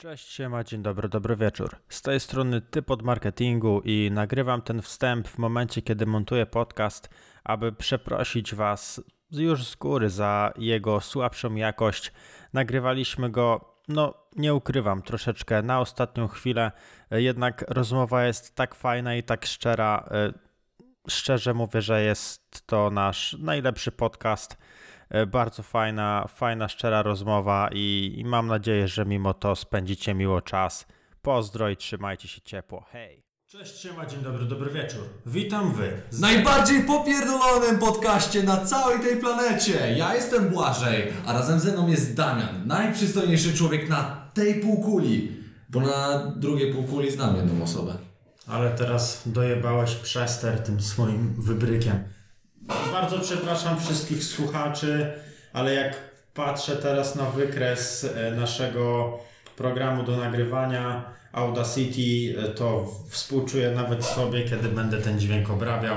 Cześć, siema, dzień dobry, dobry wieczór. Z tej strony typ od marketingu i nagrywam ten wstęp w momencie, kiedy montuję podcast, aby przeprosić Was już z góry za jego słabszą jakość. Nagrywaliśmy go, no nie ukrywam, troszeczkę na ostatnią chwilę, jednak rozmowa jest tak fajna i tak szczera. e, Szczerze mówię, że jest to nasz najlepszy podcast. E, Bardzo fajna, fajna, szczera rozmowa i, i mam nadzieję, że mimo to spędzicie miło czas. Pozdro i trzymajcie się ciepło. Hej! Cześć, siema, dzień dobry, dobry wieczór. Witam wy. W najbardziej popierdolonym podcaście na całej tej planecie. Ja jestem Błażej, a razem ze mną jest Damian, najprzystojniejszy człowiek na tej półkuli. Bo na drugiej półkuli znam jedną osobę. Ale teraz dojebałeś przester tym swoim wybrykiem. Bardzo przepraszam wszystkich słuchaczy, ale jak patrzę teraz na wykres e, naszego programu do nagrywania Audacity, e, to współczuję nawet sobie, kiedy będę ten dźwięk obrabiał.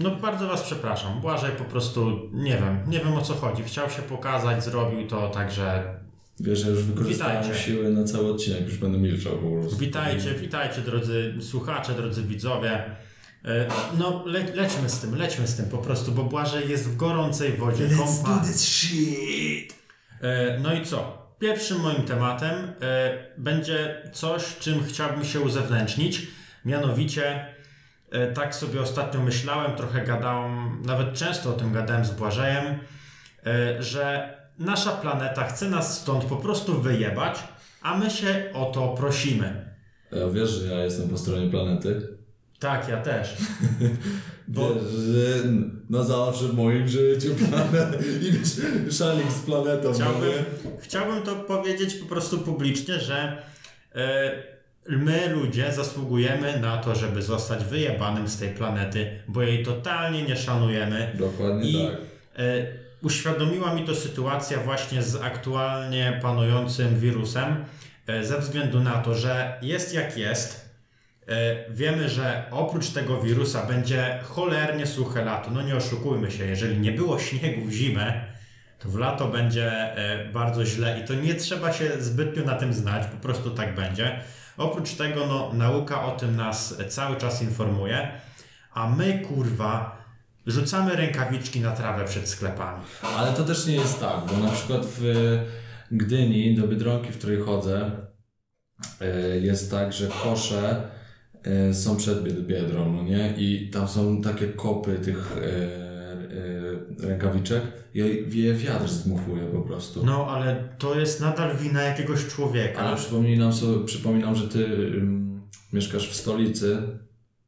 No bardzo Was przepraszam. Błażej po prostu nie wiem, nie wiem o co chodzi. Chciał się pokazać, zrobił to, także Wiesz, że już wykorzystałem Witajcie. siły na cały odcinek, już będę milczał po prostu. Witajcie, witajcie drodzy słuchacze, drodzy widzowie. E, No, le, lećmy z tym, lećmy z tym po prostu, bo Błażej jest w gorącej wodzie kąpa. this shit! E, No i co? Pierwszym moim tematem e, będzie coś, czym chciałbym się uzewnętrznić. Mianowicie, tak sobie ostatnio myślałem, trochę gadałem, nawet często o tym gadałem z Błażejem, że nasza planeta chce nas stąd po prostu wyjebać, a my się o to prosimy. Ja wiesz, że ja jestem po stronie planety? Tak, ja też. Bo Wiesz, na zawsze w moim życiu planet i wiesz, szalik z planetą. chciałbym, no nie? chciałbym to powiedzieć po prostu publicznie, że e, my ludzie zasługujemy na to, żeby zostać wyjebanym z tej planety, bo jej totalnie nie szanujemy. Dokładnie I tak. e, uświadomiła mi to sytuacja właśnie z aktualnie panującym wirusem, e, ze względu na to, że jest jak jest. E, Wiemy, że oprócz tego wirusa będzie cholernie suche lato. No nie oszukujmy się, jeżeli nie było śniegu w zimę, to w lato będzie e, bardzo źle i to nie trzeba się zbytnio na tym znać, po prostu tak będzie. Oprócz tego, no, nauka o tym nas cały czas informuje, a my kurwa rzucamy rękawiczki na trawę przed sklepami. Ale to też nie jest tak, bo na przykład w Gdyni, do Biedronki, w której chodzę, e, jest tak, że kosze są przed Bied- Biedrą, no nie? I tam są takie kopy tych e, e, rękawiczek i je wiatr zdmuchuje po prostu. No, ale to jest nadal wina jakiegoś człowieka. Ale przypominam, sobie, przypominam, że ty mieszkasz w stolicy,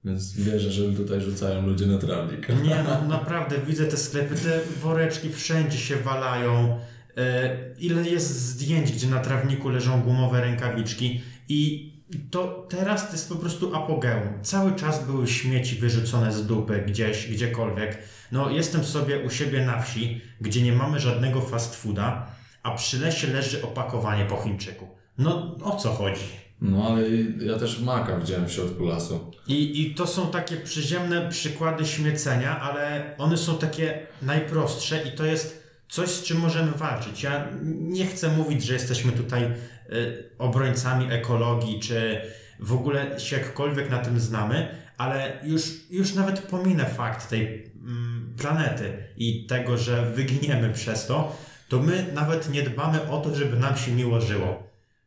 więc wierzę, że tutaj rzucają ludzie na trawnik. Nie no, naprawdę widzę te sklepy, te woreczki wszędzie się walają. E, ile jest zdjęć, gdzie na trawniku leżą gumowe rękawiczki i to teraz to jest po prostu apogeum. Cały czas były śmieci wyrzucone z dupy gdzieś, gdziekolwiek. No jestem sobie u siebie na wsi, gdzie nie mamy żadnego fast fooda, a przy lesie leży opakowanie po Chińczyku. No o co chodzi? No ale ja też maka widziałem w środku lasu. I, I to są takie przyziemne przykłady śmiecenia, ale one są takie najprostsze i to jest coś, z czym możemy walczyć. Ja nie chcę mówić, że jesteśmy tutaj y, obrońcami ekologii, czy w ogóle się jakkolwiek na tym znamy, ale już, już nawet pominę fakt tej mm, planety i tego, że wyginiemy przez to, to my nawet nie dbamy o to, żeby nam się miło żyło.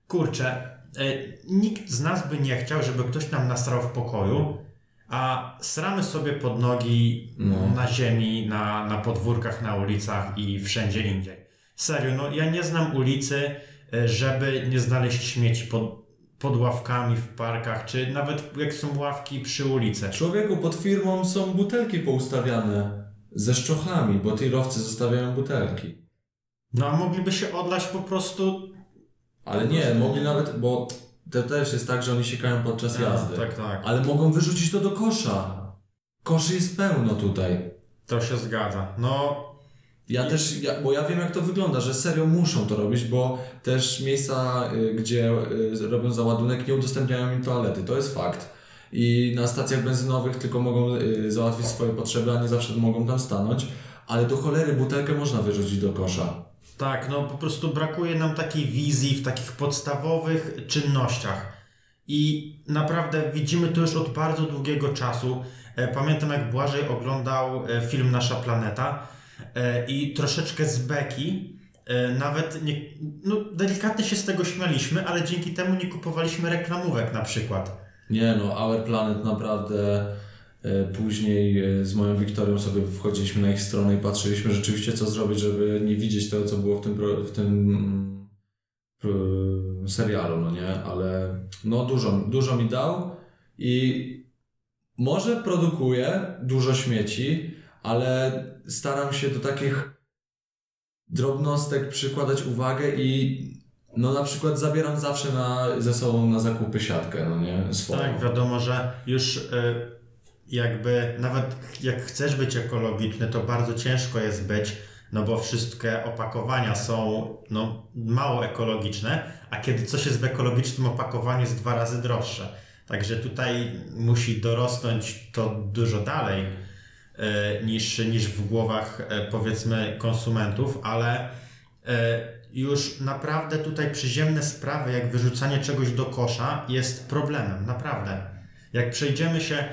Kurczę, y, nikt z nas by nie chciał, żeby ktoś nam nasrał w pokoju, a sramy sobie pod nogi No. na ziemi, na, na podwórkach, na ulicach i wszędzie indziej. Serio, no ja nie znam ulicy, y, żeby nie znaleźć śmieci pod, pod ławkami w parkach, czy nawet jak są ławki przy ulicy. Człowieku, pod firmą są butelki poustawiane ze szczochami, bo tirowcy zostawiają butelki. No a mogliby się odlać po prostu... Ale nie, mogli nawet, bo to też jest tak, że oni siekają podczas jazdy. Tak, tak. Ale mogą wyrzucić to do kosza. Koszy jest pełno tutaj. To się zgadza. No, Ja też, ja, bo ja wiem jak to wygląda, że serio muszą to robić, bo też miejsca, y, gdzie y, robią załadunek, nie udostępniają im toalety, to jest fakt. I na stacjach benzynowych tylko mogą y, załatwić swoje potrzeby, a nie zawsze mogą tam stanąć. Ale do cholery butelkę można wyrzucić do kosza. Tak, no po prostu brakuje nam takiej wizji w takich podstawowych czynnościach. I naprawdę widzimy to już od bardzo długiego czasu. E, Pamiętam, jak Błażej oglądał e, film Nasza Planeta e, i troszeczkę z beki, nawet nie, no, delikatnie się z tego śmialiśmy, ale dzięki temu nie kupowaliśmy reklamówek na przykład. Nie no, Our Planet naprawdę później e, z moją Wiktorią sobie wchodziliśmy na ich stronę i patrzyliśmy rzeczywiście co zrobić, żeby nie widzieć tego, co było w tym, w tym serialu, no nie? Ale no dużo, dużo mi dał i może produkuje dużo śmieci, ale staram się do takich drobnostek przykładać uwagę i no na przykład zabieram zawsze na, ze sobą na zakupy siatkę, no nie? Swoją. Tak, wiadomo, że już y, jakby nawet jak chcesz być ekologiczny, to bardzo ciężko jest być, no bo wszystkie opakowania są no, mało ekologiczne, a kiedy coś jest w ekologicznym opakowaniu jest dwa razy droższe. Także tutaj musi dorosnąć to dużo dalej y, niż, niż w głowach y, powiedzmy konsumentów, ale y, już naprawdę tutaj przyziemne sprawy, jak wyrzucanie czegoś do kosza, jest problemem, naprawdę. Jak przejdziemy się,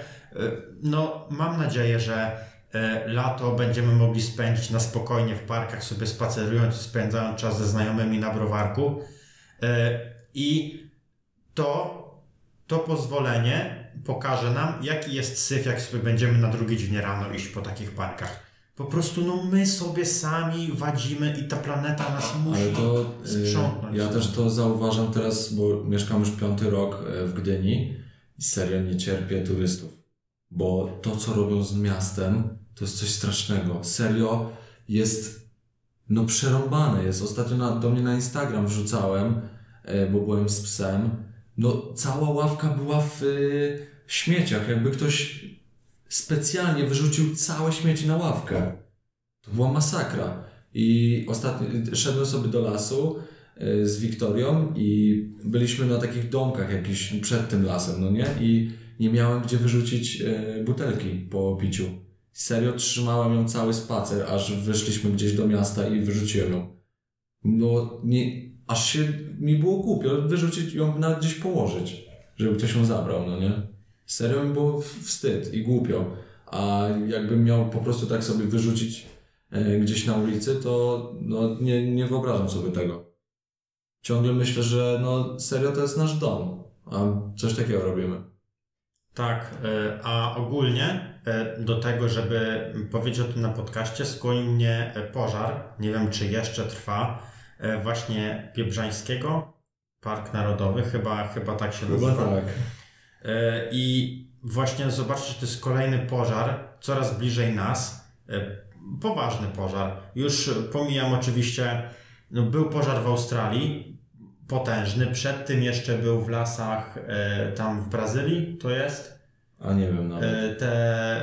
no mam nadzieję, że y, lato będziemy mogli spędzić na spokojnie w parkach, sobie spacerując, spędzając czas ze znajomymi na browarku. Y, I to, to pozwolenie pokaże nam, jaki jest syf, jak sobie będziemy na drugi dzień rano iść po takich parkach. Po prostu no my sobie sami wadzimy i ta planeta nas musi Ale to y, sprzątnąć. ja też to zauważam teraz, bo mieszkam już piąty rok e, w Gdyni i serio nie cierpię turystów. Bo to, co robią z miastem, to jest coś strasznego. Serio jest no przerąbane jest. Ostatnio na, do mnie na Instagram wrzucałem, e, bo byłem z psem. No cała ławka była w y, śmieciach, jakby ktoś specjalnie wyrzucił całe śmieci na ławkę. To była masakra. I ostatnio szedłem sobie do lasu y, z Wiktorią i byliśmy na takich domkach jakiś przed tym lasem, no nie? I nie miałem gdzie wyrzucić y, butelki po piciu. Serio trzymałem ją cały spacer, aż wyszliśmy gdzieś do miasta i wyrzuciłem ją. No nie, aż się mi było głupio wyrzucić ją nawet gdzieś położyć, żeby ktoś ją zabrał, no nie? Serio mi było wstyd i głupio. A jakbym miał po prostu tak sobie wyrzucić e, gdzieś na ulicy, to no, nie, nie wyobrażam sobie tego. Ciągle myślę, że no serio to jest nasz dom, a coś takiego robimy. Tak, e, a ogólnie e, do tego, żeby powiedzieć o tym na podcaście, skłonił mnie e, pożar, nie wiem czy jeszcze trwa, właśnie Biebrzańskiego, Park Narodowy, chyba, chyba tak się nazywa. tak. E, I właśnie zobaczcie, że to jest kolejny pożar, coraz bliżej nas. Poważny pożar. Już pomijam oczywiście, no był pożar w Australii, potężny. Przed tym jeszcze był w lasach e, tam w Brazylii, to jest. A nie wiem nawet. E, Te,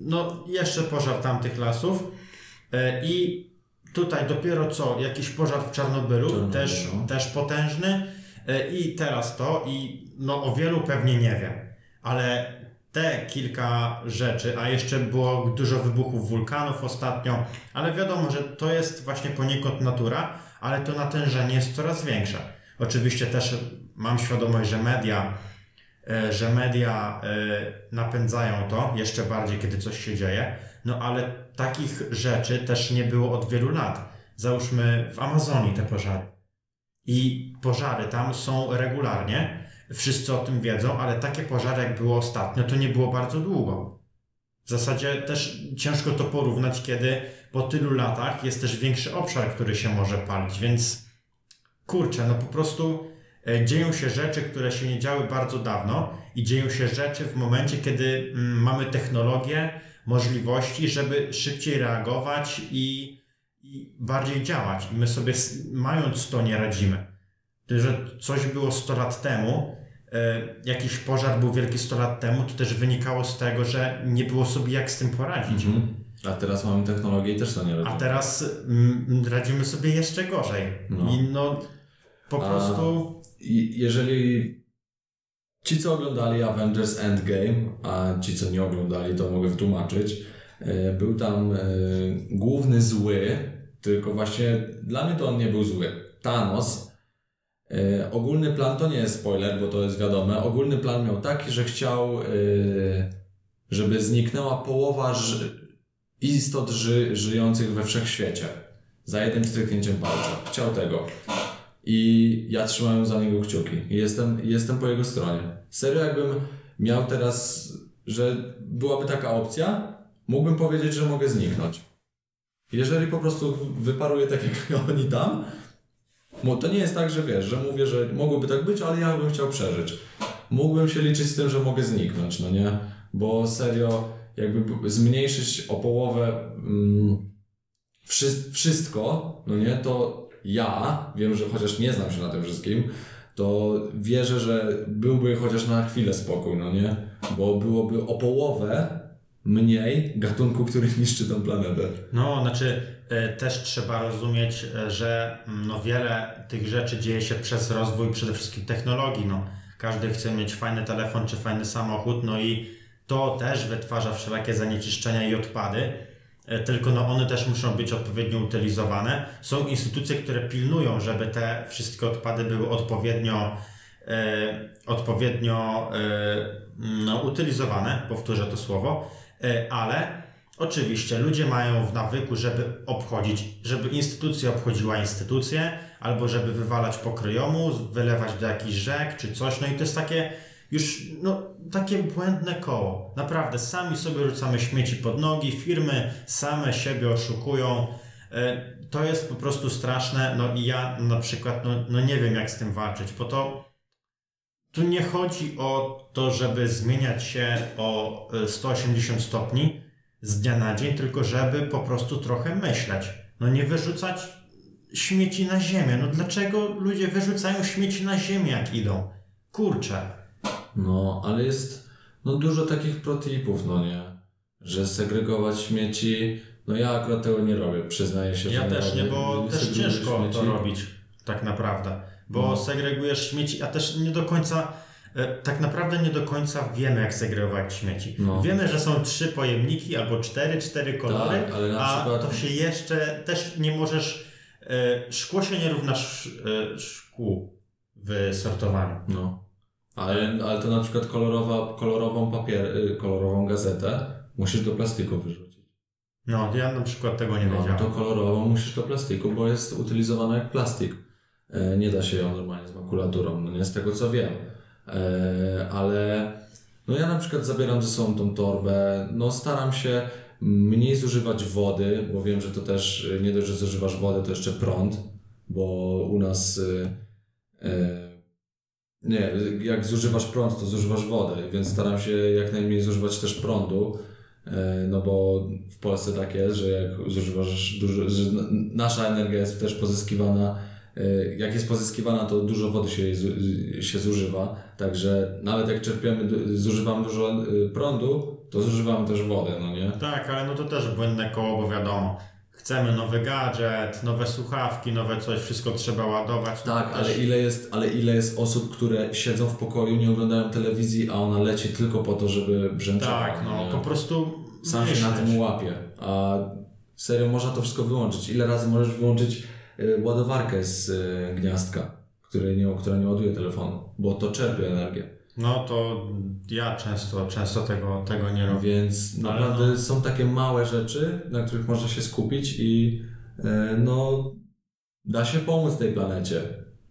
no jeszcze pożar tamtych lasów. E, I tutaj dopiero co jakiś pożar w Czarnobylu, Czarnobyl, też, też potężny. E, I teraz to, i no o wielu pewnie nie wiem, ale te kilka rzeczy, a jeszcze było dużo wybuchów wulkanów ostatnio, ale wiadomo, że to jest właśnie poniekąd natura, ale to natężenie jest coraz większe. Oczywiście też mam świadomość, że media, e, że media e, napędzają to jeszcze bardziej, kiedy coś się dzieje, no ale takich rzeczy też nie było od wielu lat. Załóżmy w Amazonii te pożary. I pożary tam są regularnie. Wszyscy o tym wiedzą, ale takie pożary, jak było ostatnio, to nie było bardzo długo. W zasadzie też ciężko to porównać, kiedy po tylu latach jest też większy obszar, który się może palić, więc kurczę, no po prostu e, dzieją się rzeczy, które się nie działy bardzo dawno i dzieją się rzeczy w momencie, kiedy mm, mamy technologię, możliwości, żeby szybciej reagować i, i bardziej działać. I my sobie, mając to, nie radzimy. To, że coś było 100 lat temu, e, jakiś pożar był wielki 100 lat temu, to też wynikało z tego, że nie było sobie jak z tym poradzić. Mhm. A teraz mamy technologię i też to nie A robimy. teraz mm, radzimy sobie jeszcze gorzej. No. I no po A- prostu. Jeżeli ci, co oglądali Avengers Endgame, a ci, co nie oglądali, to mogę wytłumaczyć, e, był tam e, główny zły, tylko właśnie dla mnie to on nie był zły. Thanos, e, ogólny plan to nie jest spoiler, bo to jest wiadome, ogólny plan miał taki, że chciał, żeby zniknęła połowa istot ży żyjących we wszechświecie. Za jednym stryknięciem palca. Chciał tego. I ja trzymałem za niego kciuki. Jestem, jestem po jego stronie. Serio, jakbym miał teraz, że byłaby taka opcja, mógłbym powiedzieć, że mogę zniknąć. Jeżeli po prostu wyparuje tak jak oni tam, to nie jest tak, że wiesz, że mówię, że mogłoby tak być, ale ja bym chciał przeżyć. Mógłbym się liczyć z tym, że mogę zniknąć, no nie? Bo serio, jakby zmniejszyć o połowę mm, wszy wszystko, no nie, to ja wiem, że chociaż nie znam się na tym wszystkim, to wierzę, że byłby chociaż na chwilę spokój, no nie? Bo byłoby o połowę mniej gatunku, który niszczy tę planetę. No, znaczy e, też trzeba rozumieć, e, że mm, no, wiele tych rzeczy dzieje się przez rozwój przede wszystkim technologii. No. Każdy chce mieć fajny telefon czy fajny samochód, no i to też wytwarza wszelakie zanieczyszczenia i odpady. E, tylko no, one też muszą być odpowiednio utylizowane. Są instytucje, które pilnują, żeby te wszystkie odpady były odpowiednio, e, odpowiednio e, no, utylizowane, powtórzę to słowo, e, ale oczywiście ludzie mają w nawyku, żeby obchodzić, żeby instytucja obchodziła instytucję, albo żeby wywalać pokryjomu, wylewać do jakichś rzek czy coś, no i to jest takie już no, takie błędne koło. Naprawdę, sami sobie rzucamy śmieci pod nogi, firmy same siebie oszukują. E, To jest po prostu straszne. No i ja na przykład no, no nie wiem, jak z tym walczyć, bo to tu nie chodzi o to, żeby zmieniać się o e, 180 stopni z dnia na dzień, tylko żeby po prostu trochę myśleć. No nie wyrzucać śmieci na ziemię. No dlaczego ludzie wyrzucają śmieci na ziemię, jak idą? Kurczę. No, ale jest no, dużo takich protipów, no nie? Że segregować śmieci, no ja akurat tego nie robię, przyznaję się, Ja że też nie, robię. bo też ciężko to śmieci. robić, tak naprawdę. Bo No. segregujesz śmieci, a też nie do końca, e, tak naprawdę nie do końca wiemy, jak segregować śmieci. No. Wiemy, że są trzy pojemniki albo cztery, cztery kolory, Tak, a przykład- to się jeszcze też nie możesz. e, Szkło się nie równa sz, e, szkłu w sortowaniu. No. Ale, ale to na przykład kolorowa, kolorową papier, y, kolorową gazetę musisz do plastiku wyrzucić. No, ja na przykład tego nie No, wiedziałem. to kolorową musisz do plastiku, bo jest utylizowana jak plastik. E, nie da się ją normalnie z makulaturą, no nie z tego co wiem. E, ale no ja na przykład zabieram ze sobą tą torbę, no staram się mniej zużywać wody, bo wiem, że to też y, nie dość, że zużywasz wodę, to jeszcze prąd, bo u nas y, y, nie, jak zużywasz prąd, to zużywasz wodę, więc staram się jak najmniej zużywać też prądu, e, no bo w Polsce tak jest, że jak zużywasz dużo, że nasza energia jest też pozyskiwana, e, jak jest pozyskiwana, to dużo wody się, się zużywa, także nawet jak czerpiemy, zużywamy dużo e, prądu, to zużywamy też wodę, no nie? Tak, ale no to też błędne koło, bo wiadomo. Chcemy nowy gadżet, nowe słuchawki, nowe coś, wszystko trzeba ładować. Tak, ale też- ile jest, ale ile jest osób, które siedzą w pokoju, nie oglądają telewizji, a ona leci tylko po to, żeby brzęczała. Tak, no nie? po prostu sam się na myśleć. tym łapie. A serio można to wszystko wyłączyć. Ile razy możesz wyłączyć y, ładowarkę z y, gniazdka, który nie, która nie ładuje telefonu, bo to czerpie energię. No to ja często, często tego, tego nie robię. Więc Ale naprawdę no- są takie małe rzeczy, na których można się skupić i y, no da się pomóc tej planecie.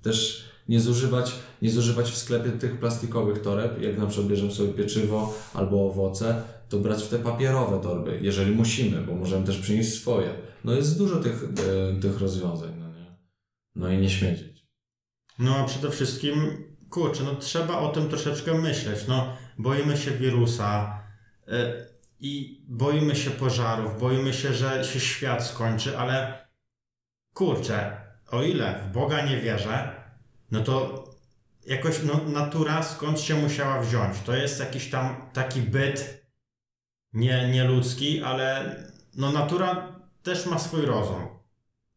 Też nie zużywać, nie zużywać w sklepie tych plastikowych toreb, jak na przykład bierzemy sobie pieczywo albo owoce, to brać w te papierowe torby, jeżeli musimy, bo możemy też przynieść swoje. No jest dużo tych, e, tych rozwiązań, no nie? No i nie śmiecieć. No a przede wszystkim, kurczę, no trzeba o tym troszeczkę myśleć. No, boimy się wirusa y, i boimy się pożarów, boimy się, że się świat skończy, ale kurczę, o ile w Boga nie wierzę, no to jakoś no, natura skąd się musiała wziąć. To jest jakiś tam taki byt nie, nieludzki, ale no natura też ma swój rozum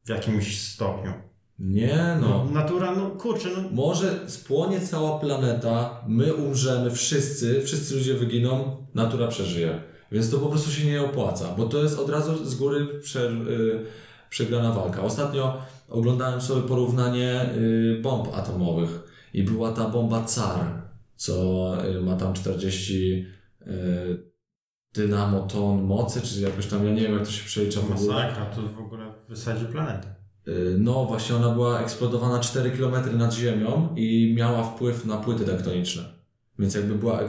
w jakimś stopniu. Nie No, no. natura, no kurczę, no Może spłonie cała planeta, my umrzemy, wszyscy, wszyscy ludzie wyginą, natura przeżyje. Więc to po prostu się nie opłaca, bo to jest od razu z góry prze, y, przegrana walka. Ostatnio oglądałem sobie porównanie y, bomb atomowych i była ta bomba CAR, co y, ma tam 40 y, dynamoton mocy, czy jakoś tam, ja nie wiem jak to się przelicza w ogóle. Masakra, to w ogóle wysadzi planetę. Y, No, właśnie ona była eksplodowana 4 km nad ziemią i miała wpływ na płyty tektoniczne. Więc jakby była y,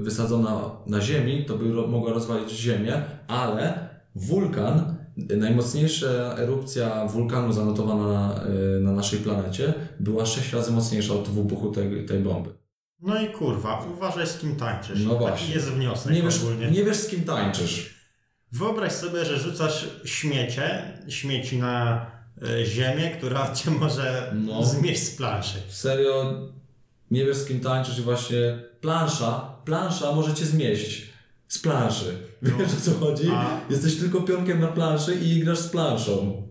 wysadzona na ziemi, to by mogła rozwalić ziemię, ale wulkan, najmocniejsza erupcja wulkanu zanotowana na, y, na naszej planecie, była 6 razy mocniejsza od wybuchu tej, tej bomby. No i kurwa, uważaj z kim tańczysz. No Taki właśnie. jest wniosek Nie wiesz, ogólnie. nie wiesz z kim tańczysz. Wyobraź sobie, że rzucasz śmiecie, śmieci na ziemię, która cię może No. zmieść z planszy. Serio, nie wiesz z kim tańczysz i właśnie plansza, plansza może cię zmieść z planszy. Wiesz o co chodzi? A- Jesteś tylko pionkiem na planszy i grasz z planszą.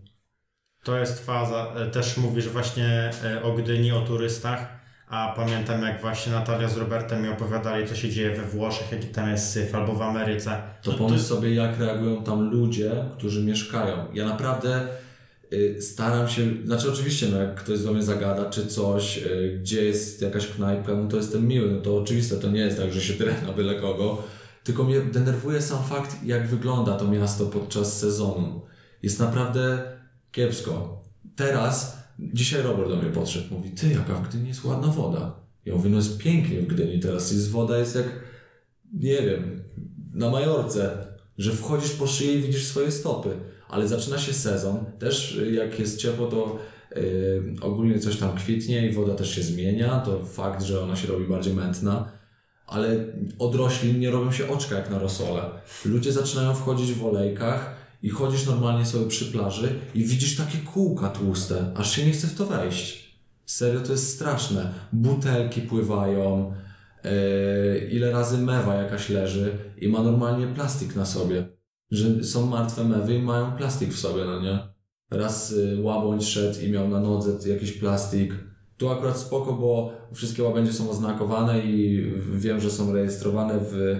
To jest faza, e, też mówisz właśnie e, o Gdyni, o turystach, a pamiętam jak właśnie Natalia z Robertem mi opowiadali, co się dzieje we Włoszech, jaki tam jest syf, albo w Ameryce. To No pomyśl sobie, jak reagują tam ludzie, którzy mieszkają. Ja naprawdę staram się, znaczy oczywiście, no jak ktoś do mnie zagada, czy coś, y, gdzie jest jakaś knajpka, no to jestem miły, no to oczywiste, to nie jest tak, że się tyle na byle kogo, tylko mnie denerwuje sam fakt, jak wygląda to miasto podczas sezonu. Jest naprawdę kiepsko. Teraz, dzisiaj Robert do mnie podszedł, mówi, ty, jaka w Gdyni jest ładna woda. Ja mówię, no jest pięknie w Gdyni teraz, jest woda jest jak, nie wiem, na Majorce, że wchodzisz po szyję i widzisz swoje stopy, ale zaczyna się sezon, też y, jak jest ciepło, to y, ogólnie coś tam kwitnie i woda też się zmienia, to fakt, że ona się robi bardziej mętna, ale od roślin nie robią się oczka jak na rosole. Ludzie zaczynają wchodzić w olejkach i chodzisz normalnie sobie przy plaży i widzisz takie kółka tłuste, aż się nie chce w to wejść. Serio, to jest straszne. Butelki pływają, Yy, ile razy mewa jakaś leży i ma normalnie plastik na sobie. Że są martwe mewy i mają plastik w sobie, no nie? Raz y, łabędź szedł i miał na nodze jakiś plastik. Tu akurat spoko, bo wszystkie łabędzie są oznakowane i wiem, że są rejestrowane w, y,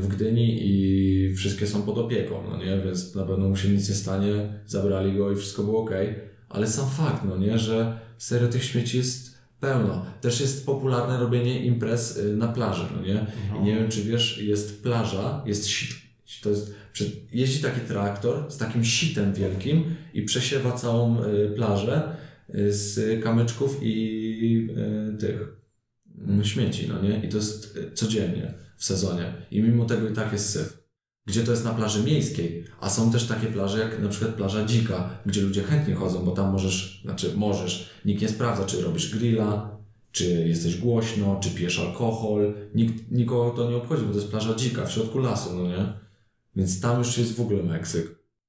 w Gdyni i wszystkie są pod opieką, no nie? Więc na pewno mu się nic nie stanie, zabrali go i wszystko było ok. Ale sam fakt, no nie? Że serio tych śmieci jest pełno. Też jest popularne robienie imprez y, na plaży, no nie? I nie wiem, czy wiesz, jest plaża, jest sit. To jest, jeździ taki traktor z takim sitem wielkim i przesiewa całą y, plażę y, z kamyczków i y, tych mm, śmieci, no nie? I to jest codziennie w sezonie. I mimo tego i tak jest syf. Gdzie to jest na plaży miejskiej, a są też takie plaże jak na przykład plaża dzika, gdzie ludzie chętnie chodzą, bo tam możesz, znaczy możesz, nikt nie sprawdza, czy robisz grilla, czy jesteś głośno, czy pijesz alkohol. Nikt, nikogo to nie obchodzi, bo to jest plaża dzika w środku lasu, no nie? Więc tam już jest w ogóle Meksyk.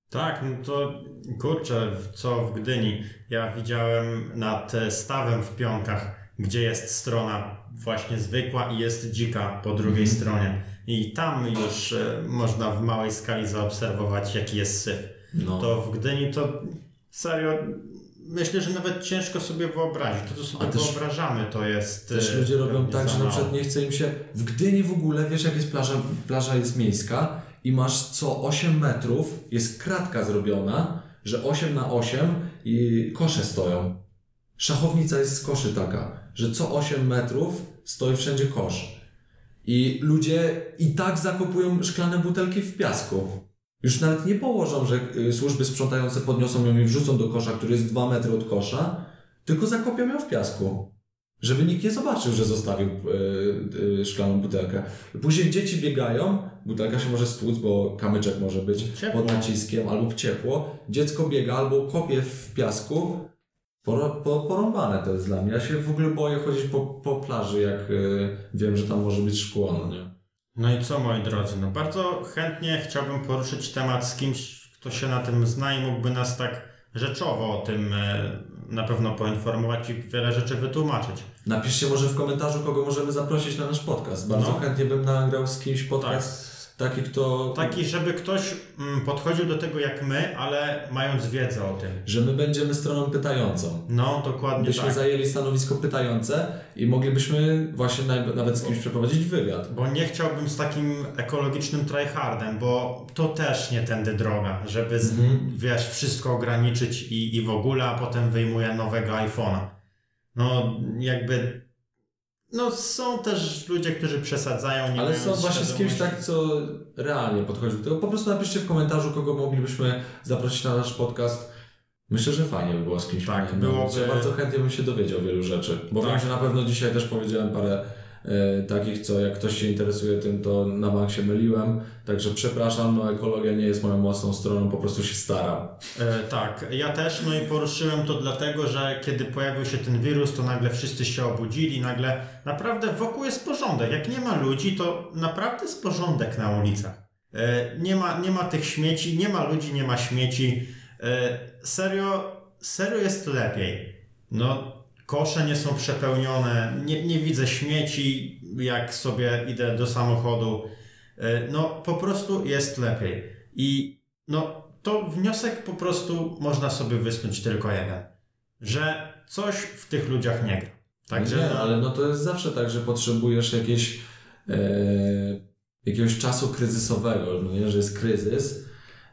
Tak, no to kurczę, co w Gdyni. Ja widziałem nad e, stawem w Pionkach, gdzie jest strona właśnie zwykła i jest dzika po drugiej Mhm. stronie. I tam już e, można w małej skali zaobserwować, jaki jest syf. No. To w Gdyni to serio myślę, że nawet ciężko sobie wyobrazić. To, co sobie też- wyobrażamy, to jest. Też e, ludzie robią tak, że na przykład nie chce im się. W Gdyni w ogóle, wiesz, jak jest plaża, plaża jest miejska i masz co 8 metrów, jest kratka zrobiona, że 8 na 8 i kosze stoją. Szachownica jest z koszy taka, że co 8 metrów stoi wszędzie kosz. I ludzie i tak zakopują szklane butelki w piasku. Już nawet nie położą, że y, służby sprzątające podniosą ją i wrzucą do kosza, który jest 2 metry od kosza, tylko zakopią ją w piasku. Żeby nikt nie zobaczył, że zostawił y, y, szklaną butelkę. Później dzieci biegają, butelka się może stłuc, bo kamyczek może być Ciepło. pod naciskiem albo w ciepło. Dziecko biega albo kopie w piasku. Porąbane to jest dla mnie. Ja się w ogóle boję chodzić po, po plaży, jak y, wiem, że tam może być szkło, no nie? No i co moi drodzy, no bardzo chętnie chciałbym poruszyć temat z kimś, kto się na tym zna i mógłby nas tak rzeczowo o tym e, na pewno poinformować i wiele rzeczy wytłumaczyć. Napiszcie może w komentarzu, kogo możemy zaprosić na nasz podcast. Bardzo No. chętnie bym nagrał z kimś Tak, podcast. z taki, kto... Taki, żeby ktoś mm, podchodził do tego jak my, ale mając wiedzę o tym. Że my będziemy stroną pytającą. No, dokładnie Byśmy tak. zajęli stanowisko pytające i moglibyśmy właśnie nawet z kimś przeprowadzić wywiad. Bo nie chciałbym z takim ekologicznym tryhardem, bo to też nie tędy droga, żeby z, Mhm. wiesz, wszystko ograniczyć i, i w ogóle, a potem wyjmuję nowego iPhone'a. No, jakby. No, są też ludzie, którzy przesadzają, nie Ale są właśnie z kimś tak, co realnie podchodzi do tego. Po prostu napiszcie w komentarzu, kogo moglibyśmy zaprosić na nasz podcast. Myślę, że fajnie by było z kimś. Tak, fajnym. byłoby- Ja Bardzo chętnie bym się dowiedział wielu rzeczy. Bo Tak. wiem, że na pewno dzisiaj też powiedziałem parę takich, co jak ktoś się interesuje tym, to na bank się myliłem. Także przepraszam, no ekologia nie jest moją mocną stroną, po prostu się staram. E, tak, ja też, no i poruszyłem to dlatego, że kiedy pojawił się ten wirus, to nagle wszyscy się obudzili, nagle naprawdę wokół jest porządek. Jak nie ma ludzi, to naprawdę jest porządek na ulicach. E, nie, ma, nie ma tych śmieci, nie ma ludzi, nie ma śmieci. E, serio, serio jest lepiej. No, kosze nie są przepełnione, nie, nie widzę śmieci, jak sobie idę do samochodu. E, no, po prostu jest lepiej. I no, to wniosek po prostu można sobie wysnuć tylko jeden. Że coś w tych ludziach nie gra. Także nie, no, ale no to jest zawsze tak, że potrzebujesz jakieś, e, jakiegoś czasu kryzysowego, no nie, że jest kryzys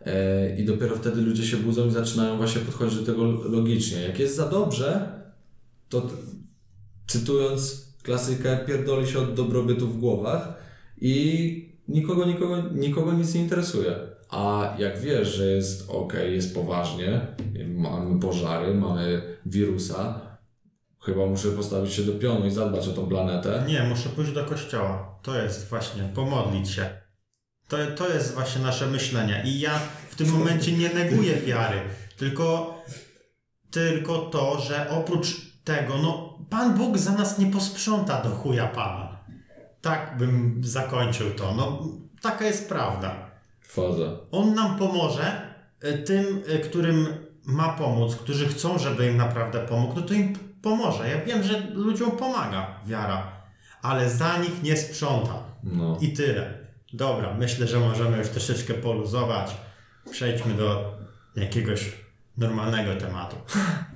e, i dopiero wtedy ludzie się budzą i zaczynają właśnie podchodzić do tego logicznie. Jak jest za dobrze, to cytując klasykę, pierdoli się od dobrobytu w głowach i nikogo, nikogo, nikogo nic nie interesuje. A jak wiesz, że jest ok, jest poważnie, mamy pożary, mamy wirusa, Chyba muszę postawić się do pionu i zadbać o tą planetę. nie, muszę pójść do kościoła. To jest właśnie, pomodlić się. To, to jest właśnie nasze myślenie. I ja w tym momencie nie neguję wiary, tylko, tylko to, że oprócz tego, no, Pan Bóg za nas nie posprząta do chuja Pana. Tak bym zakończył to. No, taka jest prawda. Faza. On nam pomoże, y, tym, y, którym ma pomóc, którzy chcą, żeby im naprawdę pomógł, no to im pomoże. Ja wiem, że ludziom pomaga wiara, ale za nich nie sprząta. No. I tyle. Dobra, myślę, że możemy już troszeczkę poluzować. Przejdźmy do jakiegoś normalnego tematu.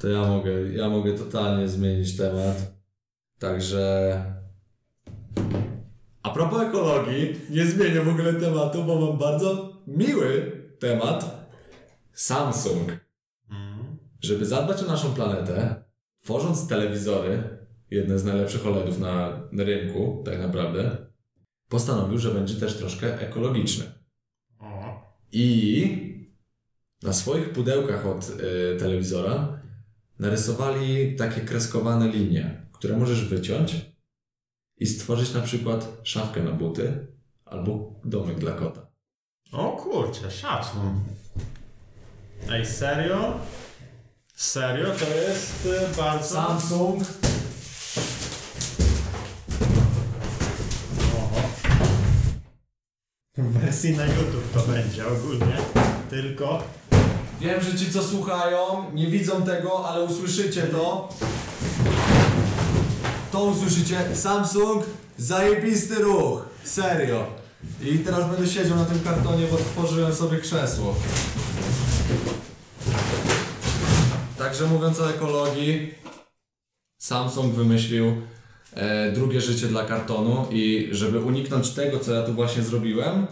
To ja mogę, ja mogę totalnie zmienić temat. Także. A propos ekologii, nie zmienię w ogóle tematu, bo mam bardzo miły temat. Samsung. Mm. Żeby zadbać o naszą planetę, tworząc telewizory, jedne z najlepszych OLEDów na, rynku, tak naprawdę, postanowił, że będzie też troszkę ekologiczny. I na swoich pudełkach od y, telewizora narysowali takie kreskowane linie, które możesz wyciąć i stworzyć na przykład szafkę na buty albo domek dla kota. o kurczę, szacun. Ej, serio? Serio? To jest y, bardzo... Samsung Oho. W wersji na YouTube to będzie ogólnie. Tylko. Wiem, że ci co słuchają nie widzą tego, ale usłyszycie to. To usłyszycie. Samsung, zajebisty ruch. Serio. I teraz będę siedział na tym kartonie, bo stworzyłem sobie krzesło. Także mówiąc o ekologii, Samsung wymyślił e, drugie życie dla kartonu i żeby uniknąć tego, co ja tu właśnie zrobiłem,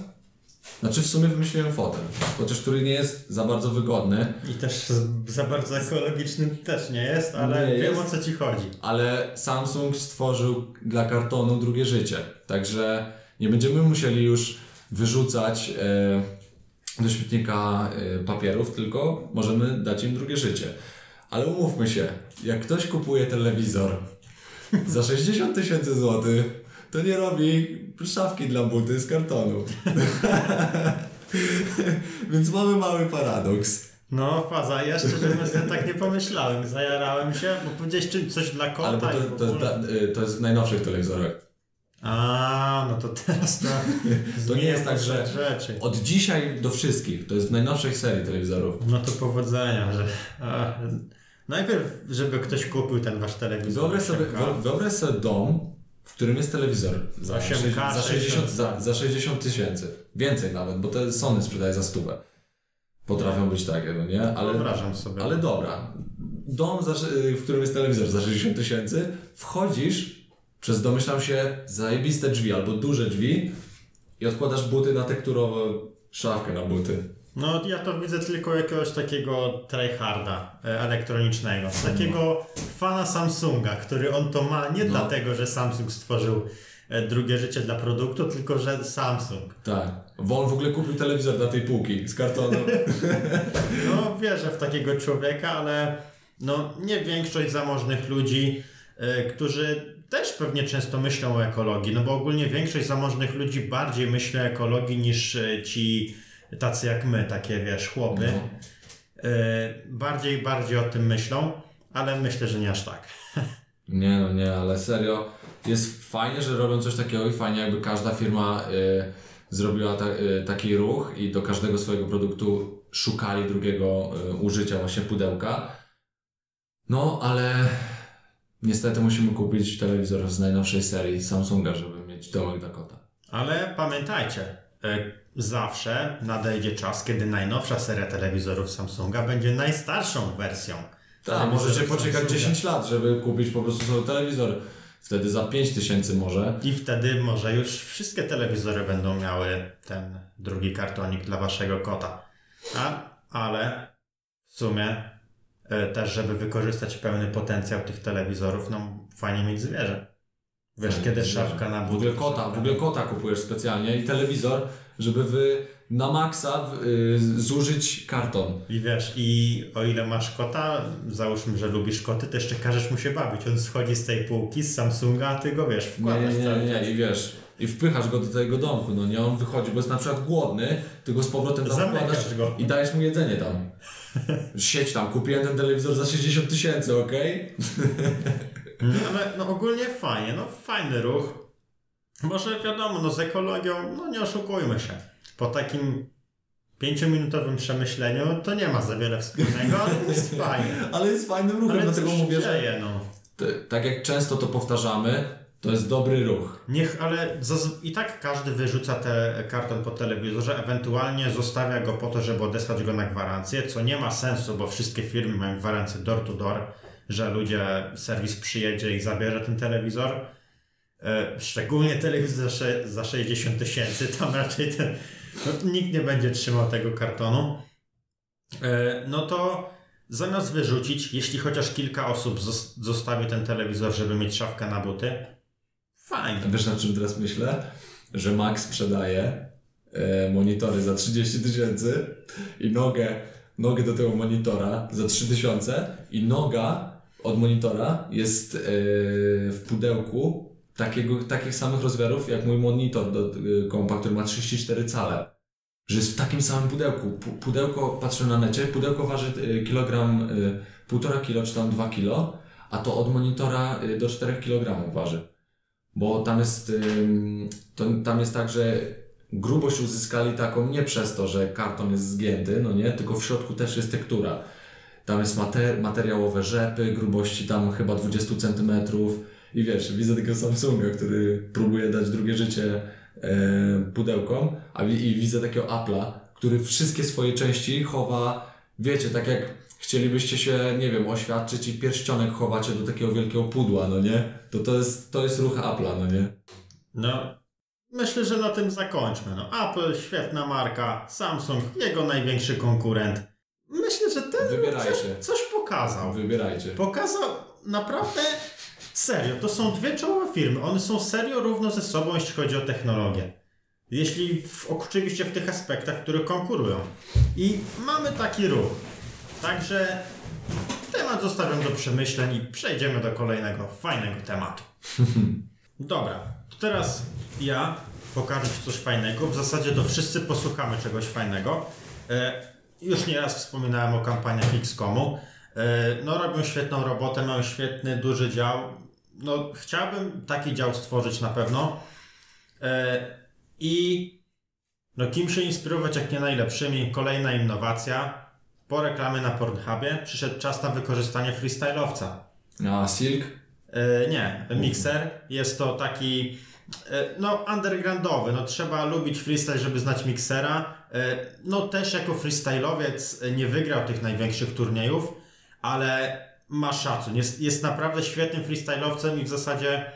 znaczy w sumie wymyśliłem fotel, chociaż który nie jest za bardzo wygodny, I też za bardzo ekologiczny też nie jest, ale Nie wiem jest. o co ci chodzi. ale Samsung stworzył dla kartonu drugie życie. Także nie będziemy musieli już wyrzucać e, do śmietnika e, papierów, tylko możemy dać im drugie życie. Ale umówmy się, jak ktoś kupuje telewizor za 60 tysięcy złotych, to nie robi szafki dla buty z kartonu. Więc mamy mały paradoks. No, faza, ja szczerze mówiąc tak nie pomyślałem. Zajarałem się, bo powiedziałeś czym coś dla kota Ale to, to, ogóle- y, to jest w najnowszych telewizorach. A, no to teraz to. To nie jest tak, że- Rzeczy. Od dzisiaj do wszystkich. To jest w najnowszej serii telewizorów. No to powodzenia, że. A, najpierw, żeby ktoś kupił ten wasz telewizor. Wyobraź sobie, wyobraź sobie dom, w którym jest telewizor za, 8K, sześć- za 60 za, 60, za 60 tysięcy. Więcej nawet, bo te Sony sprzedaje za stówę. Potrafią być takie, no nie? Ale, Wyobrażam sobie. ale dobra. Dom, za, w którym jest telewizor za 60 tysięcy, wchodzisz przez, domyślam się, zajebiste drzwi albo duże drzwi i odkładasz buty na tekturową szafkę na buty. No ja to widzę tylko jakiegoś takiego tryharda e, elektronicznego. Takiego fana Samsunga, który on to ma nie No. dlatego, że Samsung stworzył e, drugie życie dla produktu, tylko że Samsung. Tak. Bo on w ogóle kupił telewizor na tej półki z kartonu. No wierzę w takiego człowieka, ale no nie większość zamożnych ludzi, e, którzy też pewnie często myślą o ekologii, no bo ogólnie większość zamożnych ludzi bardziej myśli o ekologii niż ci tacy jak my, takie wiesz, chłopy. No. E, bardziej, bardziej o tym myślą, ale myślę, że nie aż tak. Nie, no nie, ale serio. Jest fajnie, że robią coś takiego i fajnie, jakby każda firma y, zrobiła ta, y, taki ruch i do każdego swojego produktu szukali drugiego y, użycia, właśnie pudełka. No, ale niestety musimy kupić telewizor z najnowszej serii Samsunga, żeby mieć domek dla kota. Ale pamiętajcie, e, zawsze nadejdzie czas, kiedy najnowsza seria telewizorów Samsunga będzie najstarszą wersją. Tak, możecie poczekać Samsunga. 10 lat, żeby kupić po prostu sobie telewizor. Wtedy za 5 tysięcy może. I wtedy może już wszystkie telewizory będą miały ten drugi kartonik dla waszego kota. A, ale w sumie e, też, żeby wykorzystać pełny potencjał tych telewizorów, no fajnie mieć zwierzę. Wiesz, Fajnie kiedy szafka na W ogóle kota, w ogóle kota kupujesz specjalnie i telewizor, żeby wy na maksa y, zużyć karton. I wiesz, i o ile masz kota, załóżmy, że lubisz koty, to jeszcze każesz mu się bawić. On schodzi z tej półki z Samsunga, a ty go wiesz, Nie, wkładasz nie, cały nie, czas. nie, i wiesz, i wpychasz go do tego domku, no nie, on wychodzi, bo jest na przykład głodny, ty go z powrotem tam wkładasz go. i dajesz mu jedzenie tam. Siedź tam, kupiłem ten telewizor za 60 tysięcy, okej? No, ale no ogólnie fajnie, no fajny ruch. Może wiadomo, no z ekologią, no nie oszukujmy się. Po takim pięciominutowym przemyśleniu to nie ma za wiele wspólnego, ale jest fajnie. Ale jest fajnym ruchem, Ale dlatego mówię, się że dzieje, no. tak jak często to powtarzamy, to jest dobry ruch. Niech, ale i tak każdy wyrzuca te karton po telewizorze, ewentualnie zostawia go po to, żeby odesłać go na gwarancję, co nie ma sensu, bo wszystkie firmy mają gwarancję door to door, że ludzie, serwis przyjedzie i zabierze ten telewizor. E, szczególnie telewizor za, sze- za 60 tysięcy, tam raczej ten, no, nikt nie będzie trzymał tego kartonu. E, no to zamiast wyrzucić, jeśli chociaż kilka osób zos- zostawi ten telewizor, żeby mieć szafkę na buty, fajnie. Wiesz na czym teraz myślę? Że Max sprzedaje e, monitory za 30 tysięcy i nogę, nogę do tego monitora za 3 tysiące i noga od monitora jest e, w pudełku takiego, takich samych rozmiarów jak mój monitor do e, kompa, który ma 34 cale. Że jest w takim samym pudełku. Pu- Pudełko, patrzę na necie, pudełko waży e, kilogram, półtora kilo czy tam 2 kilo, a to od monitora do 4 kg waży. Bo tam jest, to, tam jest tak, że grubość uzyskali taką nie przez to, że karton jest zgięty, no nie, tylko w środku też jest tektura. Tam jest mater, materiałowe rzepy, grubości tam chyba 20 cm i wiesz, widzę tego Samsunga, który próbuje dać drugie życie e, pudełkom, a i widzę takiego Apple'a, który wszystkie swoje części chowa, wiecie, tak jak chcielibyście się, nie wiem, oświadczyć i pierścionek chowacie do takiego wielkiego pudła, no nie? To to jest, to jest ruch Apple'a, no nie? No, myślę, że na tym zakończmy. No, Apple, świetna marka, Samsung, jego największy konkurent. Myślę, że Wybierajcie. coś pokazał. Wybierajcie. Pokazał naprawdę serio. To są dwie czołowe firmy. One są serio równo ze sobą, jeśli chodzi o technologię. Jeśli w, oczywiście w tych aspektach, w których konkurują. I mamy taki ruch. Także temat zostawiam do przemyśleń i przejdziemy do kolejnego fajnego tematu. Dobra, to teraz ja pokażę Ci coś fajnego. W zasadzie to wszyscy posłuchamy czegoś fajnego. E, już nieraz wspominałem o kampaniach XCOMu. E, no robią świetną robotę, mają świetny, duży dział. No chciałbym taki dział stworzyć na pewno. E, I no kim się inspirować jak nie najlepszymi? Kolejna innowacja. Po reklamie na Pornhubie przyszedł czas na wykorzystanie freestyle'owca. A Silk? E, nie, mikser. Jest to taki no undergroundowy. No trzeba lubić freestyle, żeby znać miksera. E, no też jako freestyle'owiec e, nie wygrał tych największych turniejów, ale ma szacun. Jest, jest naprawdę świetnym freestyle'owcem i w zasadzie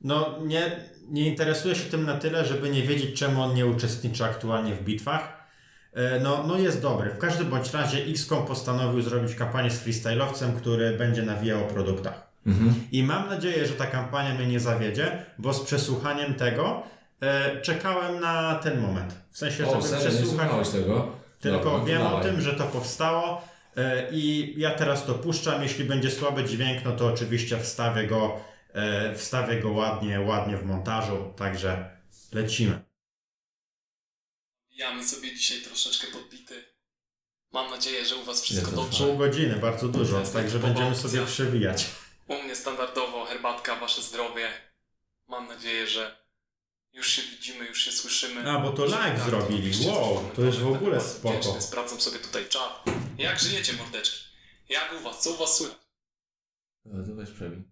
no nie, nie interesuje się tym na tyle, żeby nie wiedzieć czemu on nie uczestniczy aktualnie w bitwach. E, No, no jest dobry. W każdym bądź razie XCOM postanowił zrobić kampanię z freestyle'owcem, który będzie nawijał o produktach. I mam nadzieję, że ta kampania mnie nie zawiedzie, bo z przesłuchaniem tego e, czekałem na ten moment. W sensie, O, żeby przesłuchać. tego? Tylko Dobra, wiem o tym, że to powstało e, i ja teraz to puszczam. Jeśli będzie słaby dźwięk, no to oczywiście wstawię go, e, wstawię go ładnie, ładnie w montażu. Także lecimy. Jamy sobie dzisiaj troszeczkę podbity. Mam nadzieję, że u Was wszystko Jest dobrze. Pół godziny, bardzo dużo, także będziemy sobie przewijać. U mnie standardowo herbatka, Wasze zdrowie. Mam nadzieję, że już się widzimy, już się słyszymy. A, bo to live Tak, zrobili. oczywiście, Wow, to już w ogóle będę spoko. wdzięczny. Sprawdzam sobie tutaj czat. Jak żyjecie, mordeczki? Jak u Was? Co u Was słychać? Dobra, to weź przewin.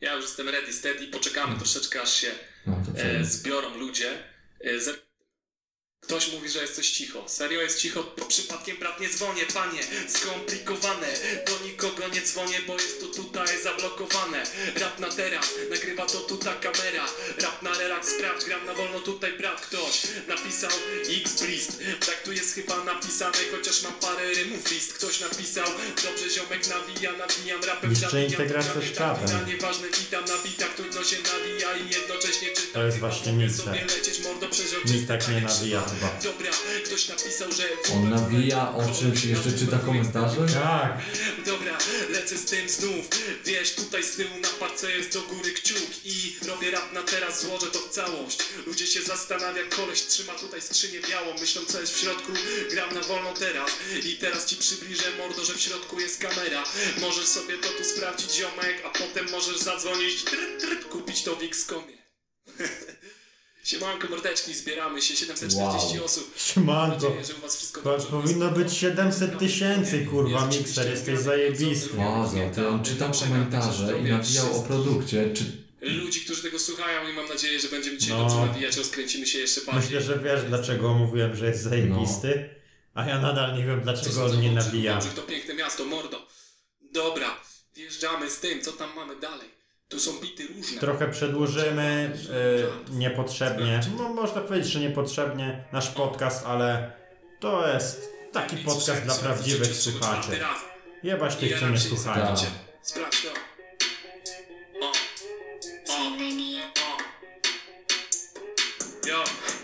Ja już jestem ready, steady. Poczekamy troszeczkę, aż się No, to e, zbiorą ludzie. E, zer- Ktoś mówi, że jest coś cicho. Serio jest cicho? Przypadkiem brat nie dzwonię, panie. Skomplikowane. Do nikogo nie dzwonię, bo jest to tutaj zablokowane. Rap na teraz, nagrywa to tu ta kamera. Rap na relaks, sprawdź, gram na wolno tutaj brat ktoś. Napisał X Brist. Tak tu jest chyba napisane, chociaż mam parę rymów list. Ktoś napisał, dobrze ziomek nawija, nawijam rapem. Jeszcze integracja z zabijam, Nieważne, witam na bitach, trudno się nawija i jednocześnie czytam. To jest właśnie przeżył Nikt tak nie nawija chyba. Dobra, ktoś napisał, że... On nawija, o czymś jeszcze czyta komentarze? Tak, Dobra, lecę z tym znów. Wiesz, tutaj z tyłu na parce jest do góry kciuk I robię rap na teraz, złożę to w całość. Ludzie się zastanawia, koleś trzyma tutaj skrzynię białą Myślą co jest w środku, gram na wolno teraz I teraz ci przybliżę mordo, że w środku jest kamera. Możesz sobie to tu sprawdzić ziomek A potem możesz zadzwonić, tryt, tryt, kupić to w X-Comie Siemanko mordeczki, zbieramy się, 740 Wow. osób Mam siemanko. nadzieję, że u was wszystko dobrze. powinno być 700 tysięcy, kurwa, Jest mikser, jesteś zajebisty. Łazo, ty on czytał komentarze i nawijał o produkcie. Czy ludzi, którzy tego słuchają i mam nadzieję, że będziemy dzisiaj No. dobrze nawijać, rozkręcimy się jeszcze bardziej. Myślę, że wiesz, dlaczego mówiłem, że jest zajebisty, a ja nadal nie wiem, dlaczego on nie nawija. Wałbrzych to piękne miasto, mordo. Dobra, wjeżdżamy z tym, co tam mamy dalej. Tu są bity różne. Trochę przedłużymy y, niepotrzebnie, no można powiedzieć, że niepotrzebnie nasz podcast, ale to jest taki podcast dla prawdziwych słuchaczy. Jebać tych, co nie słuchają. Sprawdź to. O. O.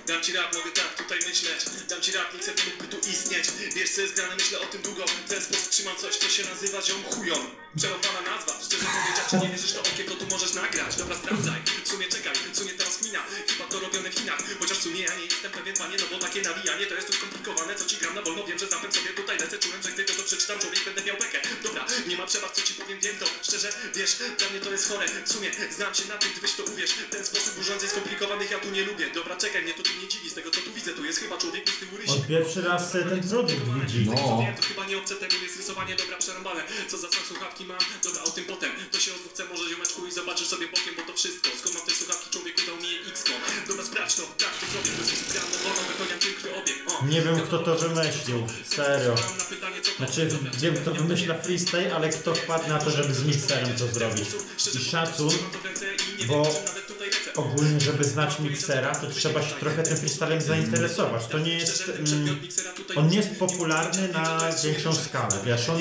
dam ci rap, mogę tak tutaj myśleć. Dam ci rap, nie chcę mógłby tu istnieć. Wiesz co jest grane, myślę o tym długo. W ten sposób trzymam coś, co się nazywa ziom chujon Przerowana nazwa, szczerze powiedziawszy nie wierzysz to okiego tu możesz nagrać. Dobra, sprawdzaj, w sumie czekaj, w sumie teraz mina. Chyba to robione w Chinach, chociaż w sumie ja nie jestem pewien panie No bo takie nawijanie to jest tu skomplikowane Co ci gram na wolno, wiem, że zapem sobie tutaj lecę Czułem, że gdy to przeczytam człowiek będę miał bekę Dobra, nie ma przebaw, co ci powiem, wiem to. Szczerze, wiesz, dla mnie to jest chore. W sumie znam się na tym, gdybyś to uwierz. Ten sposób urządzeń skomplikowanych ja tu nie lubię. Dobra, czekaj, mnie to tu nie dziwi Z tego co tu widzę, tu jest chyba człowiek z tyłu rysi. On pierwszy raz ten produkt widzi. No. Co wiem, to chyba nie obce temu jest rysowanie, dobra, przerąbane. Co za sam słuchawki mam, dobra, o tym potem. To się odwrócę może ziomeczku i zobaczysz sobie bokiem, bo to wszystko. Skąd mam te słuchawki, człowieku dał mi je x-ko. Dobra, sprawdź to, tak, to zrobię, to jest no wolno, wypełniam piękny obieg. O. Nie wiem, kto to wymyślił, serio. Znaczy, wiem, kto wymyśla freestyle, ale kto wpadł na to, żeby z mikserem to zrobić. I szacun, bo ogólnie, żeby znać miksera, to trzeba się trochę tym freestylem zainteresować. To nie jest... Mm, on nie jest popularny na większą skalę, wiesz, on,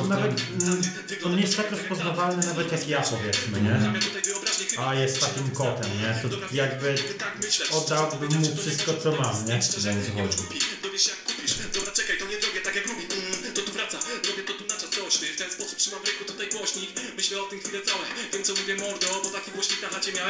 on nawet... Mm, on nie jest tak rozpoznawalny nawet jak ja, powiedzmy, nie? A jest takim kotem, nie? To jakby oddałbym mu wszystko, co mam, nie? Wiem, co.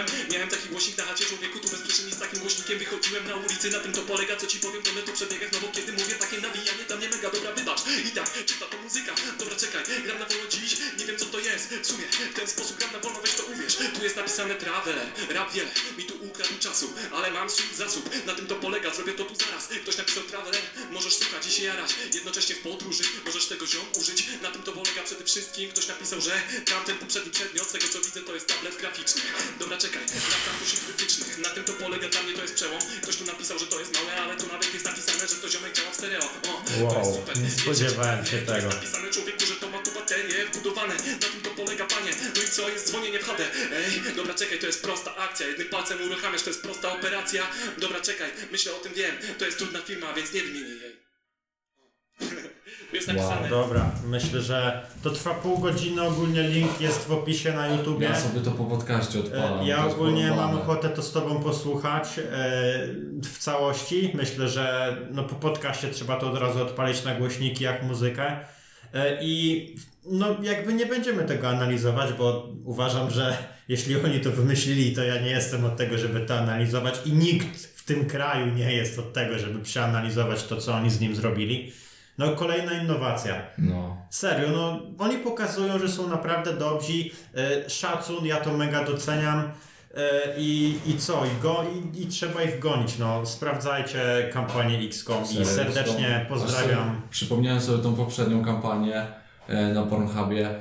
miałem Miałem taki głośnik na chacie człowieku Tu bez przyczyn z takim głośnikiem. Wychodziłem na ulicy Na tym to polega, co ci powiem, to my tu przebiegach No bo kiedy mówię takie nawijanie, dla mnie mega dobra wybacz. I tak, czysta to muzyka, dobra czekaj Gram na wolno dziś, nie wiem co to jest. W sumie w ten sposób gram na wolno, weź to uwierz. Tu jest napisane traveler, rap wiele Mi tu ukradł czasu, ale mam swój zasób. Na tym to polega, zrobię to tu zaraz. Ktoś napisał traveler, możesz słuchać i się jarać. Jednocześnie w podróży, możesz tego ziom użyć. Na tym to polega przede wszystkim. Ktoś napisał, że tamten poprzedni przedmiot Z tego co widzę to jest tablet graficzny. Dobra czekaj, wracam do sił krytycznych Na tym to polega, dla mnie to jest przełom. Ktoś tu napisał, że to jest małe, ale tu nawet jest napisane, że to ziomek działa w stereo. O, to Wow, jest super. nie spodziewałem się to jest tego. napisane człowieku, że to ma tu baterie wbudowane. Na tym to polega panie. No i co, jest dzwonienie w chatę Ej, dobra czekaj, to jest prosta akcja. Jednym palcem uruchamiasz, to jest prosta operacja Dobra czekaj, myślę o tym wiem To jest trudna firma, więc nie wymienię jej jest napisane Dobra, myślę, że to trwa pół godziny, ogólnie link jest w opisie na YouTubie. Ja sobie to po podcaście odpalam. E, Ja to jest ogólnie mam ochotę to z Tobą posłuchać e, w całości. Myślę, że no, po podcaście trzeba to od razu odpalić na głośniki jak muzykę. E, I no, jakby nie będziemy tego analizować, bo uważam, że jeśli oni to wymyślili, to ja nie jestem od tego, żeby to analizować i nikt w tym kraju nie jest od tego, żeby przeanalizować to, co oni z nim zrobili. No, kolejna innowacja. No. Serio, no oni pokazują, że są naprawdę dobrzy. E, szacun, ja to mega doceniam. E, I, I co? I, go, i, I trzeba ich gonić. No, sprawdzajcie kampanię XCOM i serdecznie pozdrawiam. sobie Przypomniałem sobie tą poprzednią kampanię na Pornhubie.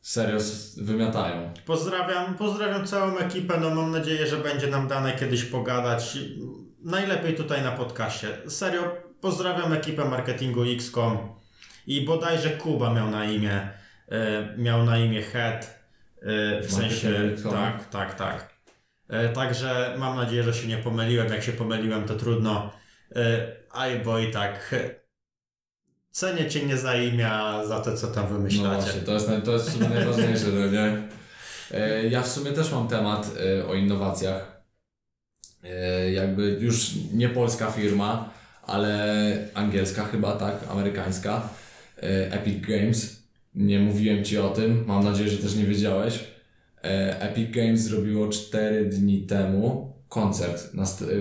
Serio, wymiatają. Pozdrawiam, pozdrawiam całą ekipę. No, mam nadzieję, że będzie nam dane kiedyś pogadać. Najlepiej tutaj na podcaście. Serio, pozdrawiam ekipę marketingu XCOM. I bodajże Kuba miał na imię, e, miał na imię Head. e, w sensie, tak, tak, tak. E, także mam nadzieję, że się nie pomyliłem. Jak się pomyliłem, to trudno. E, aj, bo i tak. Cenię cię nie za imię, za to, co tam No wymyślacie. właśnie, to jest, to jest najważniejsze, no nie? E, Ja w sumie też mam temat e, o innowacjach. E, Jakby już nie polska firma, ale angielska chyba, tak, amerykańska. Epic Games. Nie mówiłem Ci o tym, mam nadzieję, że też nie wiedziałeś. Epic Games zrobiło 4 dni temu koncert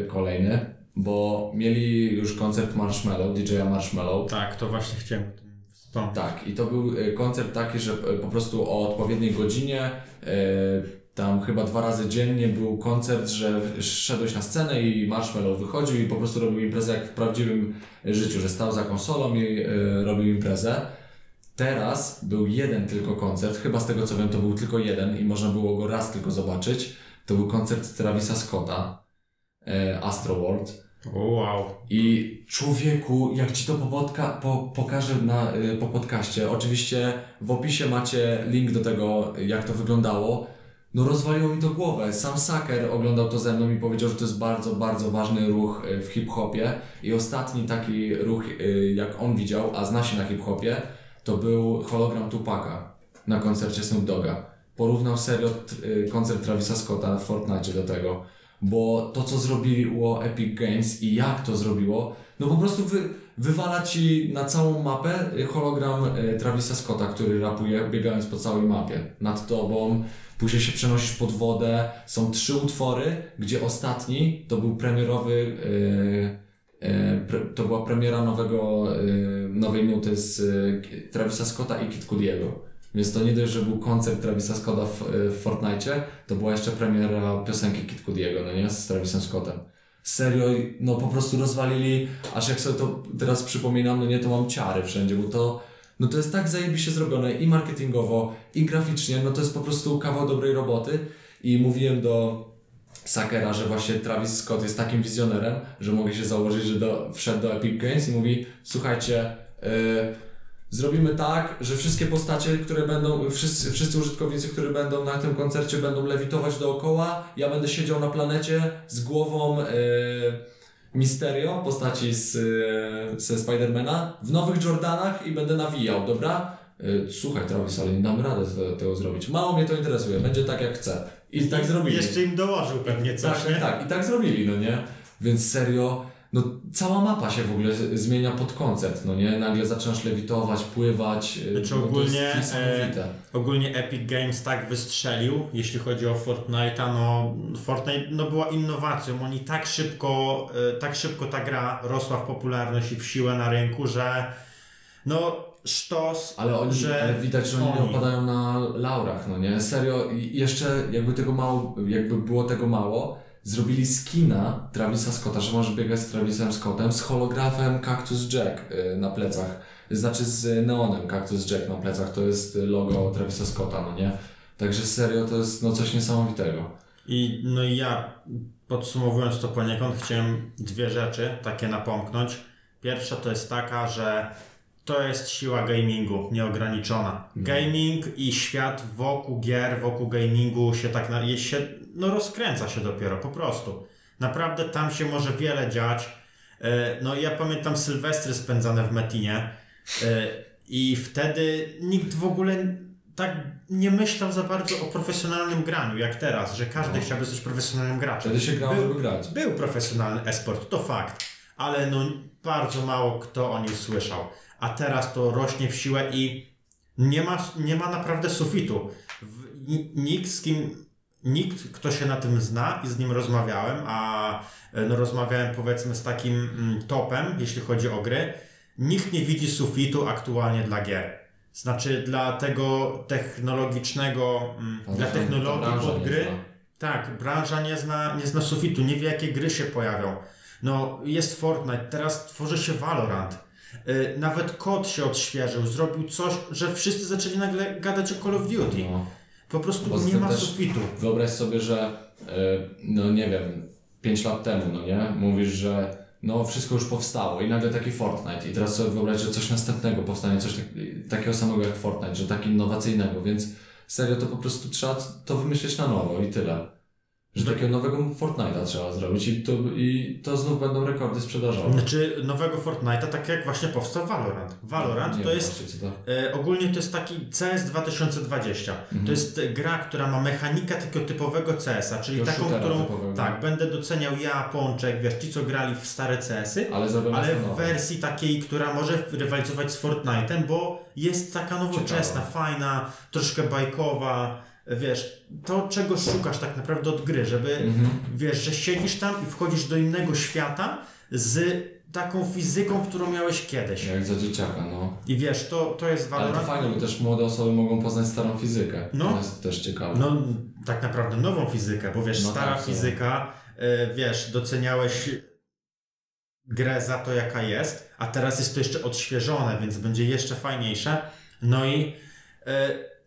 kolejny, bo mieli już koncert Marshmallow, DJ-a Marshmallow. Tak, to właśnie chciałem wspomnieć. Tak, i to był e, koncert taki, że e, po prostu o odpowiedniej godzinie, e, tam chyba dwa razy dziennie był koncert, że szedłeś na scenę i Marshmallow wychodził i po prostu robił imprezę jak w prawdziwym życiu, że stał za konsolą i robił imprezę. Teraz był jeden tylko koncert, chyba z tego co wiem to był tylko jeden i można było go raz tylko zobaczyć. To był koncert Travisa Scotta, Astroworld. Wow. I człowieku, jak ci to po, podka- po, pokażę na, y, po podcaście, oczywiście w opisie macie link do tego, jak to wyglądało. No rozwaliło mi to głowę. Sam Saker oglądał to ze mną i powiedział, że to jest bardzo, bardzo ważny ruch y, w hip-hopie. I ostatni taki ruch, y, jak on widział, a zna się na hip-hopie, to był hologram Tupaka na koncercie Snoop Dogga. Porównał serio y, koncert Travisa Scotta w Fortnite do tego bo to, co zrobiło Epic Games i jak to zrobiło, no po prostu wy, wywala ci na całą mapę hologram y, Travisa Scotta, który rapuje biegając po całej mapie nad tobą. Później się przenosisz pod wodę. Są trzy utwory, gdzie ostatni to był premierowy. y, y, pre, to była premiera nowego, nowej nuty z Travisa Scotta i Kid Cudiego. Więc to nie dość, że był koncert Travisa Scotta w, w Fortnite, to była jeszcze premiera piosenki Kid Cudiego, no nie? Z Travisem Scottem. Serio, no po prostu rozwalili, aż jak sobie to teraz przypominam, no nie, to mam ciary wszędzie, bo to, no to jest tak zajebiście zrobione i marketingowo, i graficznie, no to jest po prostu kawał dobrej roboty i mówiłem do Sakera, że właśnie Travis Scott jest takim wizjonerem, że mogę się założyć, że do, wszedł do Epic Games i mówi, słuchajcie, yy, Zrobimy tak, że wszystkie postacie, które będą, wszyscy, wszyscy użytkownicy, którzy będą na tym koncercie, będą lewitować dookoła. Ja będę siedział na planecie z głową e, Mysterio, postaci z, e, ze Spidermana, w nowych Jordanach i będę nawijał, dobra? E, słuchaj, Travis, ale nie damy rady tego, zrobić. Mało mnie to interesuje, będzie tak jak chcę. I tak zrobili. Jeszcze im dołożył pewnie coś, Tak, nie? tak, tak. I tak zrobili, no nie? Więc serio, no cała mapa się w ogóle zmienia pod koncert, no nie? Nagle zaczynasz lewitować, pływać. y, Znaczy no ogólnie, jest niesamowite. Ogólnie Epic Games tak wystrzelił, jeśli chodzi o Fortnite'a, no Fortnite no, była innowacją. Oni tak szybko, e, tak szybko ta gra rosła w popularność i w siłę na rynku, że no sztos, Ale oni, że ale widać, że oni nie oni- opadają na laurach, no nie? Serio, i jeszcze jakby tego mało, jakby było tego mało, zrobili skina Travisa Scotta, że możesz biegać z Travisem Scottem z holografem Cactus Jack y, na plecach. Znaczy z neonem Cactus Jack na plecach, to jest logo Travisa Scotta, no nie? Także serio, to jest no coś niesamowitego. I no i ja podsumowując to poniekąd chciałem dwie rzeczy takie napomknąć. Pierwsza to jest taka, że to jest siła gamingu nieograniczona. Gaming i świat wokół gier, wokół gamingu się tak na, się, no rozkręca się dopiero po prostu. Naprawdę tam się może wiele dziać. E, No ja pamiętam sylwestry spędzane w Metinie e, i wtedy nikt w ogóle tak nie myślał za bardzo o profesjonalnym graniu jak teraz, że każdy No. chciałby zostać profesjonalnym graczem. Wtedy się grało, Był- żeby grać. Był profesjonalny esport, to fakt, ale no bardzo mało kto o nim słyszał. A teraz to rośnie w siłę i nie ma, nie ma naprawdę sufitu. W, ni- nikt z kim, nikt kto się na tym zna i z nim rozmawiałem, a e, no, rozmawiałem powiedzmy z takim mm, topem, jeśli chodzi o gry, nikt nie widzi sufitu aktualnie dla gier. Znaczy dla tego technologicznego, mm, dla technologii pod gry. Tak, branża nie zna, nie zna sufitu, nie wie jakie gry się pojawią. No, jest Fortnite, teraz tworzy się Valorant. Yy, nawet kod się odświeżył, zrobił coś, że wszyscy zaczęli nagle gadać o Call of Duty. No. Po prostu Poza nie ma też- sufitu. Wyobraź sobie, że e, no nie wiem, 5 lat temu, no nie? Mówisz, że no wszystko już powstało i nagle taki Fortnite i teraz sobie wyobraź, że coś następnego powstanie, coś tak, takiego samego jak Fortnite, że tak innowacyjnego, więc serio to po prostu trzeba to wymyślić na nowo i tyle. Że takiego nowego Fortnite'a trzeba zrobić i to, i to znów będą rekordy sprzedażowe. Znaczy nowego Fortnite'a, tak jak właśnie powstał Valorant. Valorant Nie to jest właśnie, to... E, ogólnie to jest taki CS 2020. Mhm. To jest gra, która ma mechanikę takiego typowego CS-a, czyli taką, którą typowego. tak, będę doceniał ja, Pączek, wiesz, ci co grali w stare CS-y, Ale ale w wersji takiej, która może rywalizować z Fortnite'em, bo jest taka nowoczesna, Ciekawa. fajna, troszkę bajkowa, wiesz, to czego szukasz tak naprawdę od gry, żeby, Mhm. wiesz, że siedzisz tam i wchodzisz do innego świata z taką fizyką, którą miałeś kiedyś. Jak za dzieciaka, no. I wiesz, to, to jest Ale to fajnie, bo też młode osoby mogą poznać starą fizykę. No. To jest też ciekawe. No, tak naprawdę nową fizykę, bo wiesz, No stara tak, sumie. fizyka, y, wiesz, doceniałeś grę za to, jaka jest, a teraz jest to jeszcze odświeżone, więc będzie jeszcze fajniejsze. No i, y,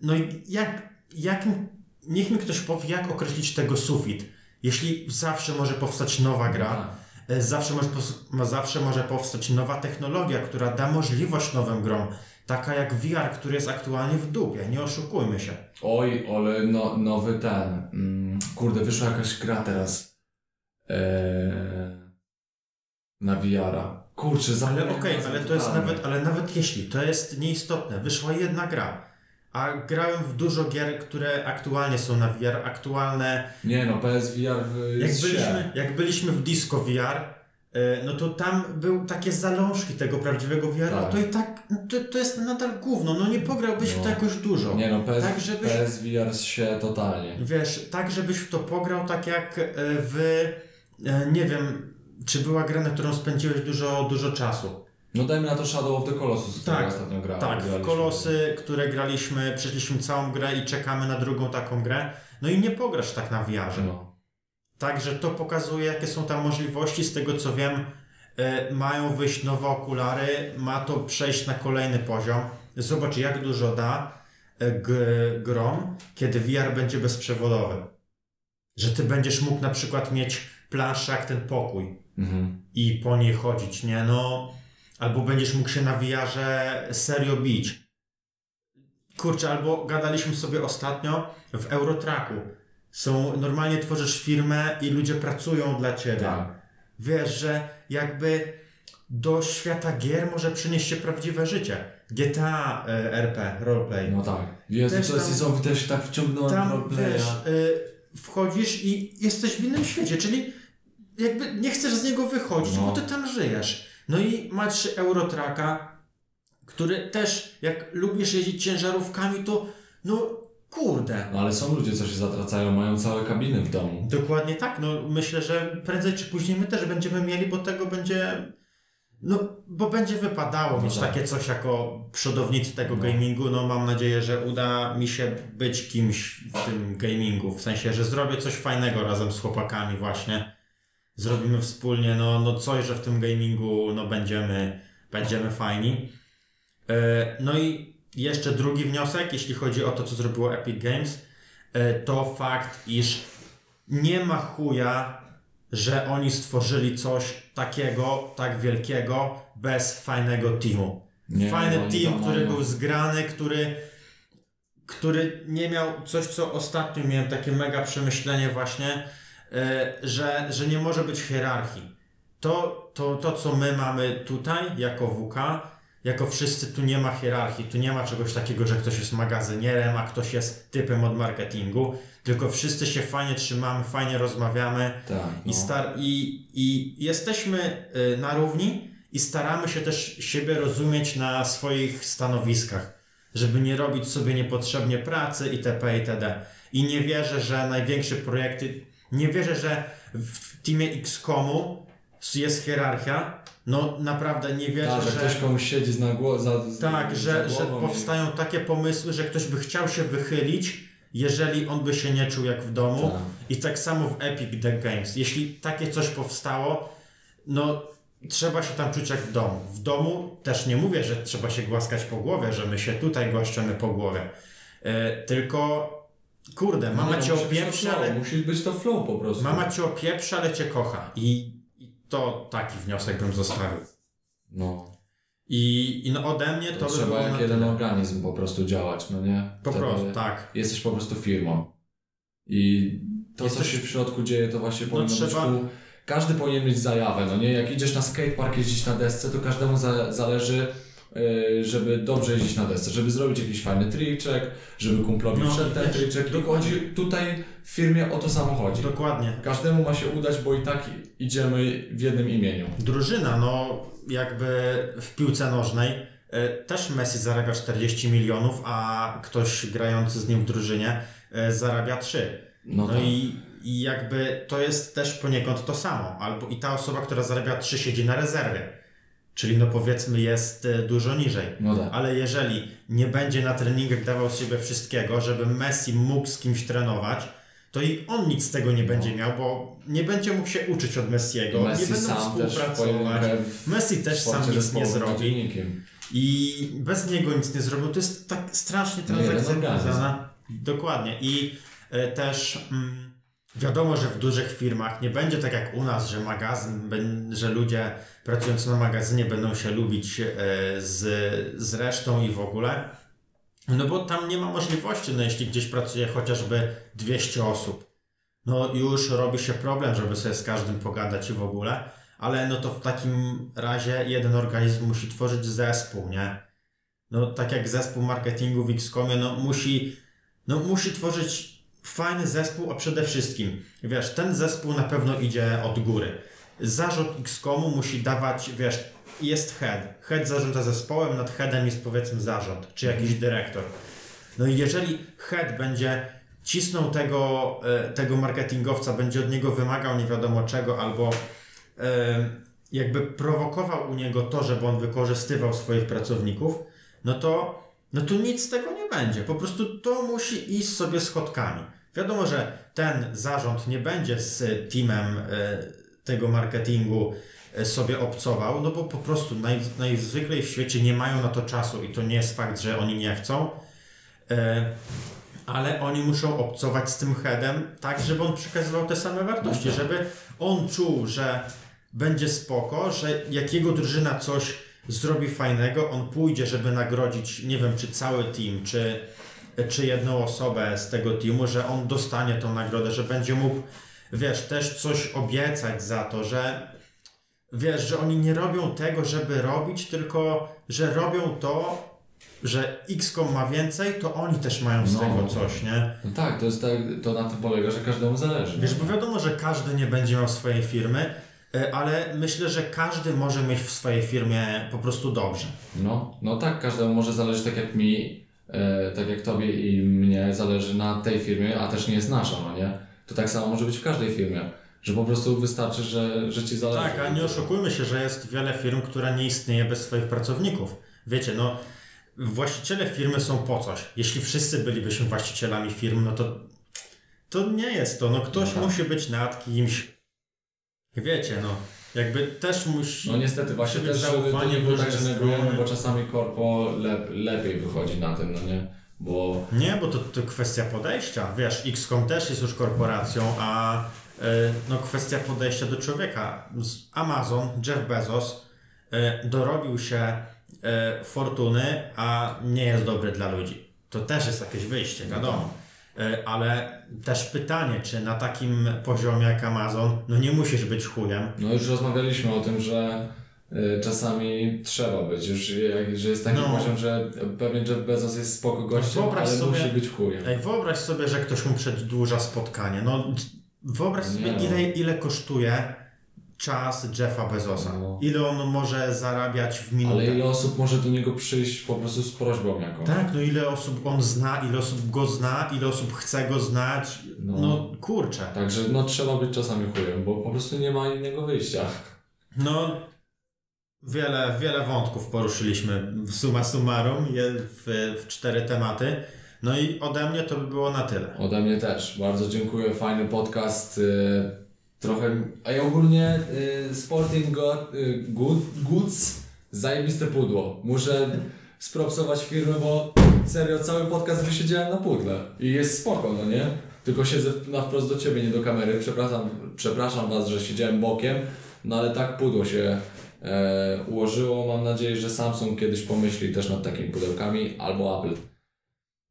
no i jak, jak, niech mi ktoś powie, jak określić tego sufit. Jeśli zawsze może powstać nowa gra, Tak. zawsze może, zawsze może powstać nowa technologia, która da możliwość nowym grom. Taka jak VR, który jest aktualnie w dupie, nie oszukujmy się. Oj, ale no, nowy ten. Mm, kurde, wyszła jakaś gra teraz. Eee, na VR-a. Kurczę, Ale okej, nazwy ale to jest nawet, ale nawet jeśli, to jest nieistotne, wyszła jedna gra, a grałem w dużo gier, które aktualnie są na VR, aktualne, Nie no, PSVR w- jak byliśmy, jak byliśmy w Disco VR, y, no to tam był takie zalążki tego prawdziwego VR, Tak. no to i tak, no to, to jest nadal gówno, no nie pograłbyś w No. to jakoś dużo. Nie no, PS, Tak, żebyś- PSVR się totalnie. Wiesz, tak żebyś w to pograł tak jak y, w, y, nie wiem, czy była gra, na którą spędziłeś dużo, dużo czasu. No dajmy na to Shadow of the Colossus, Tak, tak, ostatnio grałem. Tak, w graliśmy. kolosy, które graliśmy, przeszliśmy całą grę i czekamy na drugą taką grę. No i nie pograsz tak na VR-ze. No. Także to pokazuje, jakie są tam możliwości. Z tego co wiem, e, mają wyjść nowe okulary, ma to przejść na kolejny poziom. Zobacz, jak dużo da g- grom, kiedy VR będzie bezprzewodowy. Że ty będziesz mógł na przykład mieć planszę jak ten pokój Mhm. i po niej chodzić, nie? No, albo będziesz mógł się na VR-ze serio bić. Kurczę, albo gadaliśmy sobie ostatnio w Eurotraku. Są, normalnie tworzysz firmę i ludzie pracują dla ciebie. Tak. Wiesz, że jakby do świata gier może przynieść się prawdziwe życie. GTA e, RP, roleplay. No tak. Jezu, Też to jest ja się tak wciągnąłem Tam, roleplaya. wiesz, y, wchodzisz i jesteś w innym świecie, czyli jakby nie chcesz z niego wychodzić, No. bo ty tam żyjesz. No i masz Eurotraka, który też, jak lubisz jeździć ciężarówkami, to no kurde. No ale są ludzie, co się zatracają, mają całe kabiny w domu. Dokładnie tak, no myślę, że prędzej czy później my też będziemy mieli, bo tego będzie No, bo będzie wypadało No mieć tak. takie coś jako przodownicy tego No. gamingu. No, mam nadzieję, że uda mi się być kimś w tym gamingu. W sensie, że zrobię coś fajnego razem z chłopakami właśnie. Zrobimy wspólnie, no, no coś, że w tym gamingu no, będziemy, będziemy fajni. E, No i jeszcze drugi wniosek, jeśli chodzi o to, co zrobiło Epic Games, e, to fakt, iż nie ma chuja, że oni stworzyli coś takiego, tak wielkiego, bez fajnego teamu. Nie, Fajny oni team, który był zgrany, który, który nie miał coś, co ostatnio miałem takie mega przemyślenie właśnie, że, że nie może być hierarchii. To, to, to, co my mamy tutaj jako WK, jako wszyscy tu nie ma hierarchii, tu nie ma czegoś takiego, że ktoś jest magazynierem, a ktoś jest typem od marketingu, tylko wszyscy się fajnie trzymamy, fajnie rozmawiamy Tak, i, no. star- i, i jesteśmy y, na równi i staramy się też siebie rozumieć na swoich stanowiskach, żeby nie robić sobie niepotrzebnie pracy itp. itd. I nie wierzę, że największe projekty, nie wierzę, że w teamie XCOMu jest hierarchia. No naprawdę nie wierzę, Tak, że ktoś komuś siedzi na głowę. Za, za, Tak, że, za że głową i- powstają takie pomysły, że ktoś by chciał się wychylić, jeżeli on by się nie czuł jak w domu. Tak. I tak samo w Epic The Games. Jeśli takie coś powstało, no trzeba się tam czuć jak w domu. W domu też nie mówię, że trzeba się głaskać po głowie, że my się tutaj głaszczemy po głowie. E, tylko kurde, mama cię no, musi być to opieprza, ale Musi być to flow po prostu. mama cię opieprza, ale cię kocha. I, I to taki wniosek bym zostawił. No. I, i no ode mnie to, To by trzeba było jak jeden organizm po prostu działać, no nie? Po Wtedy prostu, tak. Jesteś po prostu firmą. I to, co Jesteś- się w środku dzieje, to właśnie No powinno trzeba- być ku... Każdy powinien mieć zajawę, no nie? Jak idziesz na skatepark jeździć na desce, to każdemu za, zależy, żeby dobrze jeździć na desce, żeby zrobić jakiś fajny triczek, żeby kumplowi No, wszedł ten triczek. I chodzi tutaj w firmie o to samo chodzi. Dokładnie. Każdemu ma się udać, bo i tak idziemy w jednym imieniu. Drużyna, no jakby w piłce nożnej e, też Messi zarabia 40 milionów, a ktoś grający z nim w drużynie e, zarabia 3. No, No tak. i, i jakby to jest też poniekąd to samo. Albo i ta osoba, która zarabia 3 siedzi na rezerwie. Czyli no powiedzmy jest e, dużo niżej. No tak. Ale jeżeli nie będzie na treningach dawał z siebie wszystkiego, żeby Messi mógł z kimś trenować, to i on nic z tego nie będzie miał, bo nie będzie mógł się uczyć od Messiego, No. Messi nie będą też współpracować. w Messi też sam nic nie zrobi i bez niego nic nie zrobił. To jest tak strasznie No, transakcja związana. Dokładnie. I e, też mm, wiadomo, że w dużych firmach nie będzie tak jak u nas, że magazyn, że ludzie pracujący na magazynie będą się lubić e, z, z resztą i w ogóle. No bo tam nie ma możliwości, no jeśli gdzieś pracuje chociażby 200 osób, no już robi się problem, żeby sobie z każdym pogadać i w ogóle, ale no to w takim razie jeden organizm musi tworzyć zespół, nie? No tak jak zespół marketingu w XCOMie, no musi, no musi tworzyć fajny zespół, a przede wszystkim, wiesz, ten zespół na pewno idzie od góry. Zarząd XCOMu musi dawać, wiesz, jest head. Head zarządza zespołem, nad headem jest powiedzmy zarząd, czy jakiś dyrektor. No i jeżeli head będzie cisnął tego, e, tego marketingowca, będzie od niego wymagał nie wiadomo czego, albo e, jakby prowokował u niego to, żeby on wykorzystywał swoich pracowników, no to, no to nic z tego nie będzie. Po prostu to musi iść sobie schodkami. Wiadomo, że ten zarząd nie będzie z teamem e, tego marketingu e, sobie obcował, no bo po prostu naj, najzwyklej w świecie nie mają na to czasu i to nie jest fakt, że oni nie chcą. E, ale oni muszą obcować z tym headem tak, żeby on przekazywał te same wartości, tak. żeby on czuł, że będzie spoko, że jak jego drużyna coś zrobi fajnego, on pójdzie, żeby nagrodzić, nie wiem, czy cały team, czy, czy jedną osobę z tego teamu, że on dostanie tą nagrodę, że będzie mógł, wiesz, też coś obiecać za to, że wiesz, że oni nie robią tego, żeby robić, tylko że robią to, że XCOM ma więcej, to oni też mają z No. tego coś, nie? No tak, to jest tak, to na tym polega, że każdemu zależy. Wiesz, bo wiadomo, że każdy nie będzie miał swojej firmy, e, ale myślę, że każdy może mieć w swojej firmie po prostu dobrze. No, no tak, każdemu może zależeć tak jak mi, tak jak tobie i mnie zależy na tej firmie, a też nie jest nasza, no nie? To tak samo może być w każdej firmie. Że po prostu wystarczy, że, że ci zależy. Tak, a nie oszukujmy się, że jest wiele firm, która nie istnieje bez swoich pracowników. Wiecie, no właściciele firmy są po coś. Jeśli wszyscy bylibyśmy właścicielami firm, no to to nie jest to. No ktoś No tak. musi być nad kimś. Wiecie, no jakby też musi... No niestety, właśnie też zaufanie było tak, że negujemy, bo czasami korpo lep, lepiej wychodzi na tym, no nie? Bo Nie, bo to, to kwestia podejścia. Wiesz, XCOM też jest już korporacją, a y, no, kwestia podejścia do człowieka. Z Amazon, Jeff Bezos y, dorobił się y, fortuny, a nie jest dobry dla ludzi. To też jest jakieś wyjście, wiadomo. Y, ale też pytanie, czy na takim poziomie jak Amazon, no nie musisz być chujem. no już rozmawialiśmy o tym, że y, czasami trzeba być, już że jest taki No. poziom, że pewnie Jeff Bezos jest spoko gościem, Wyobraź ale sobie- musi być chujem. Ej, wyobraź sobie, że ktoś mu przedłuża spotkanie. No, wyobraź Nie sobie, no. ile, ile kosztuje czas Jeffa Bezosa. No. Ile on może zarabiać w minutę. Ale ile osób może do niego przyjść po prostu z prośbą jakąś? Tak, no ile osób on zna, ile osób go zna, ile osób chce go znać. No, No. kurczę. Także no trzeba być czasami chujem, bo po prostu nie ma innego wyjścia. No, wiele, wiele wątków poruszyliśmy w summa summarum w, w cztery tematy. No i ode mnie to by było na tyle. Ode mnie też. Bardzo dziękuję, fajny podcast. Trochę, a ja ogólnie y, Sporting Go- y, Good, Goods, zajebiste pudło. Muszę spropsować firmę, bo serio cały podcast wysiedziałem na pudle. I jest spoko, no nie? Tylko siedzę na wprost do Ciebie, nie do kamery. Przepraszam, przepraszam Was, że siedziałem bokiem, no ale tak pudło się e, ułożyło. Mam nadzieję, że Samsung kiedyś pomyśli też nad takimi pudełkami, albo Apple.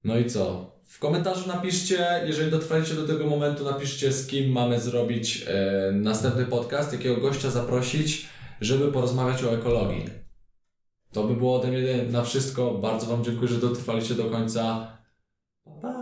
No i co? W komentarzu napiszcie, jeżeli dotrwaliście do tego momentu, napiszcie z kim mamy zrobić e, następny podcast, jakiego gościa zaprosić, żeby porozmawiać o ekologii. To by było ode mnie na wszystko. Bardzo Wam dziękuję, że dotrwaliście do końca. Pa, pa.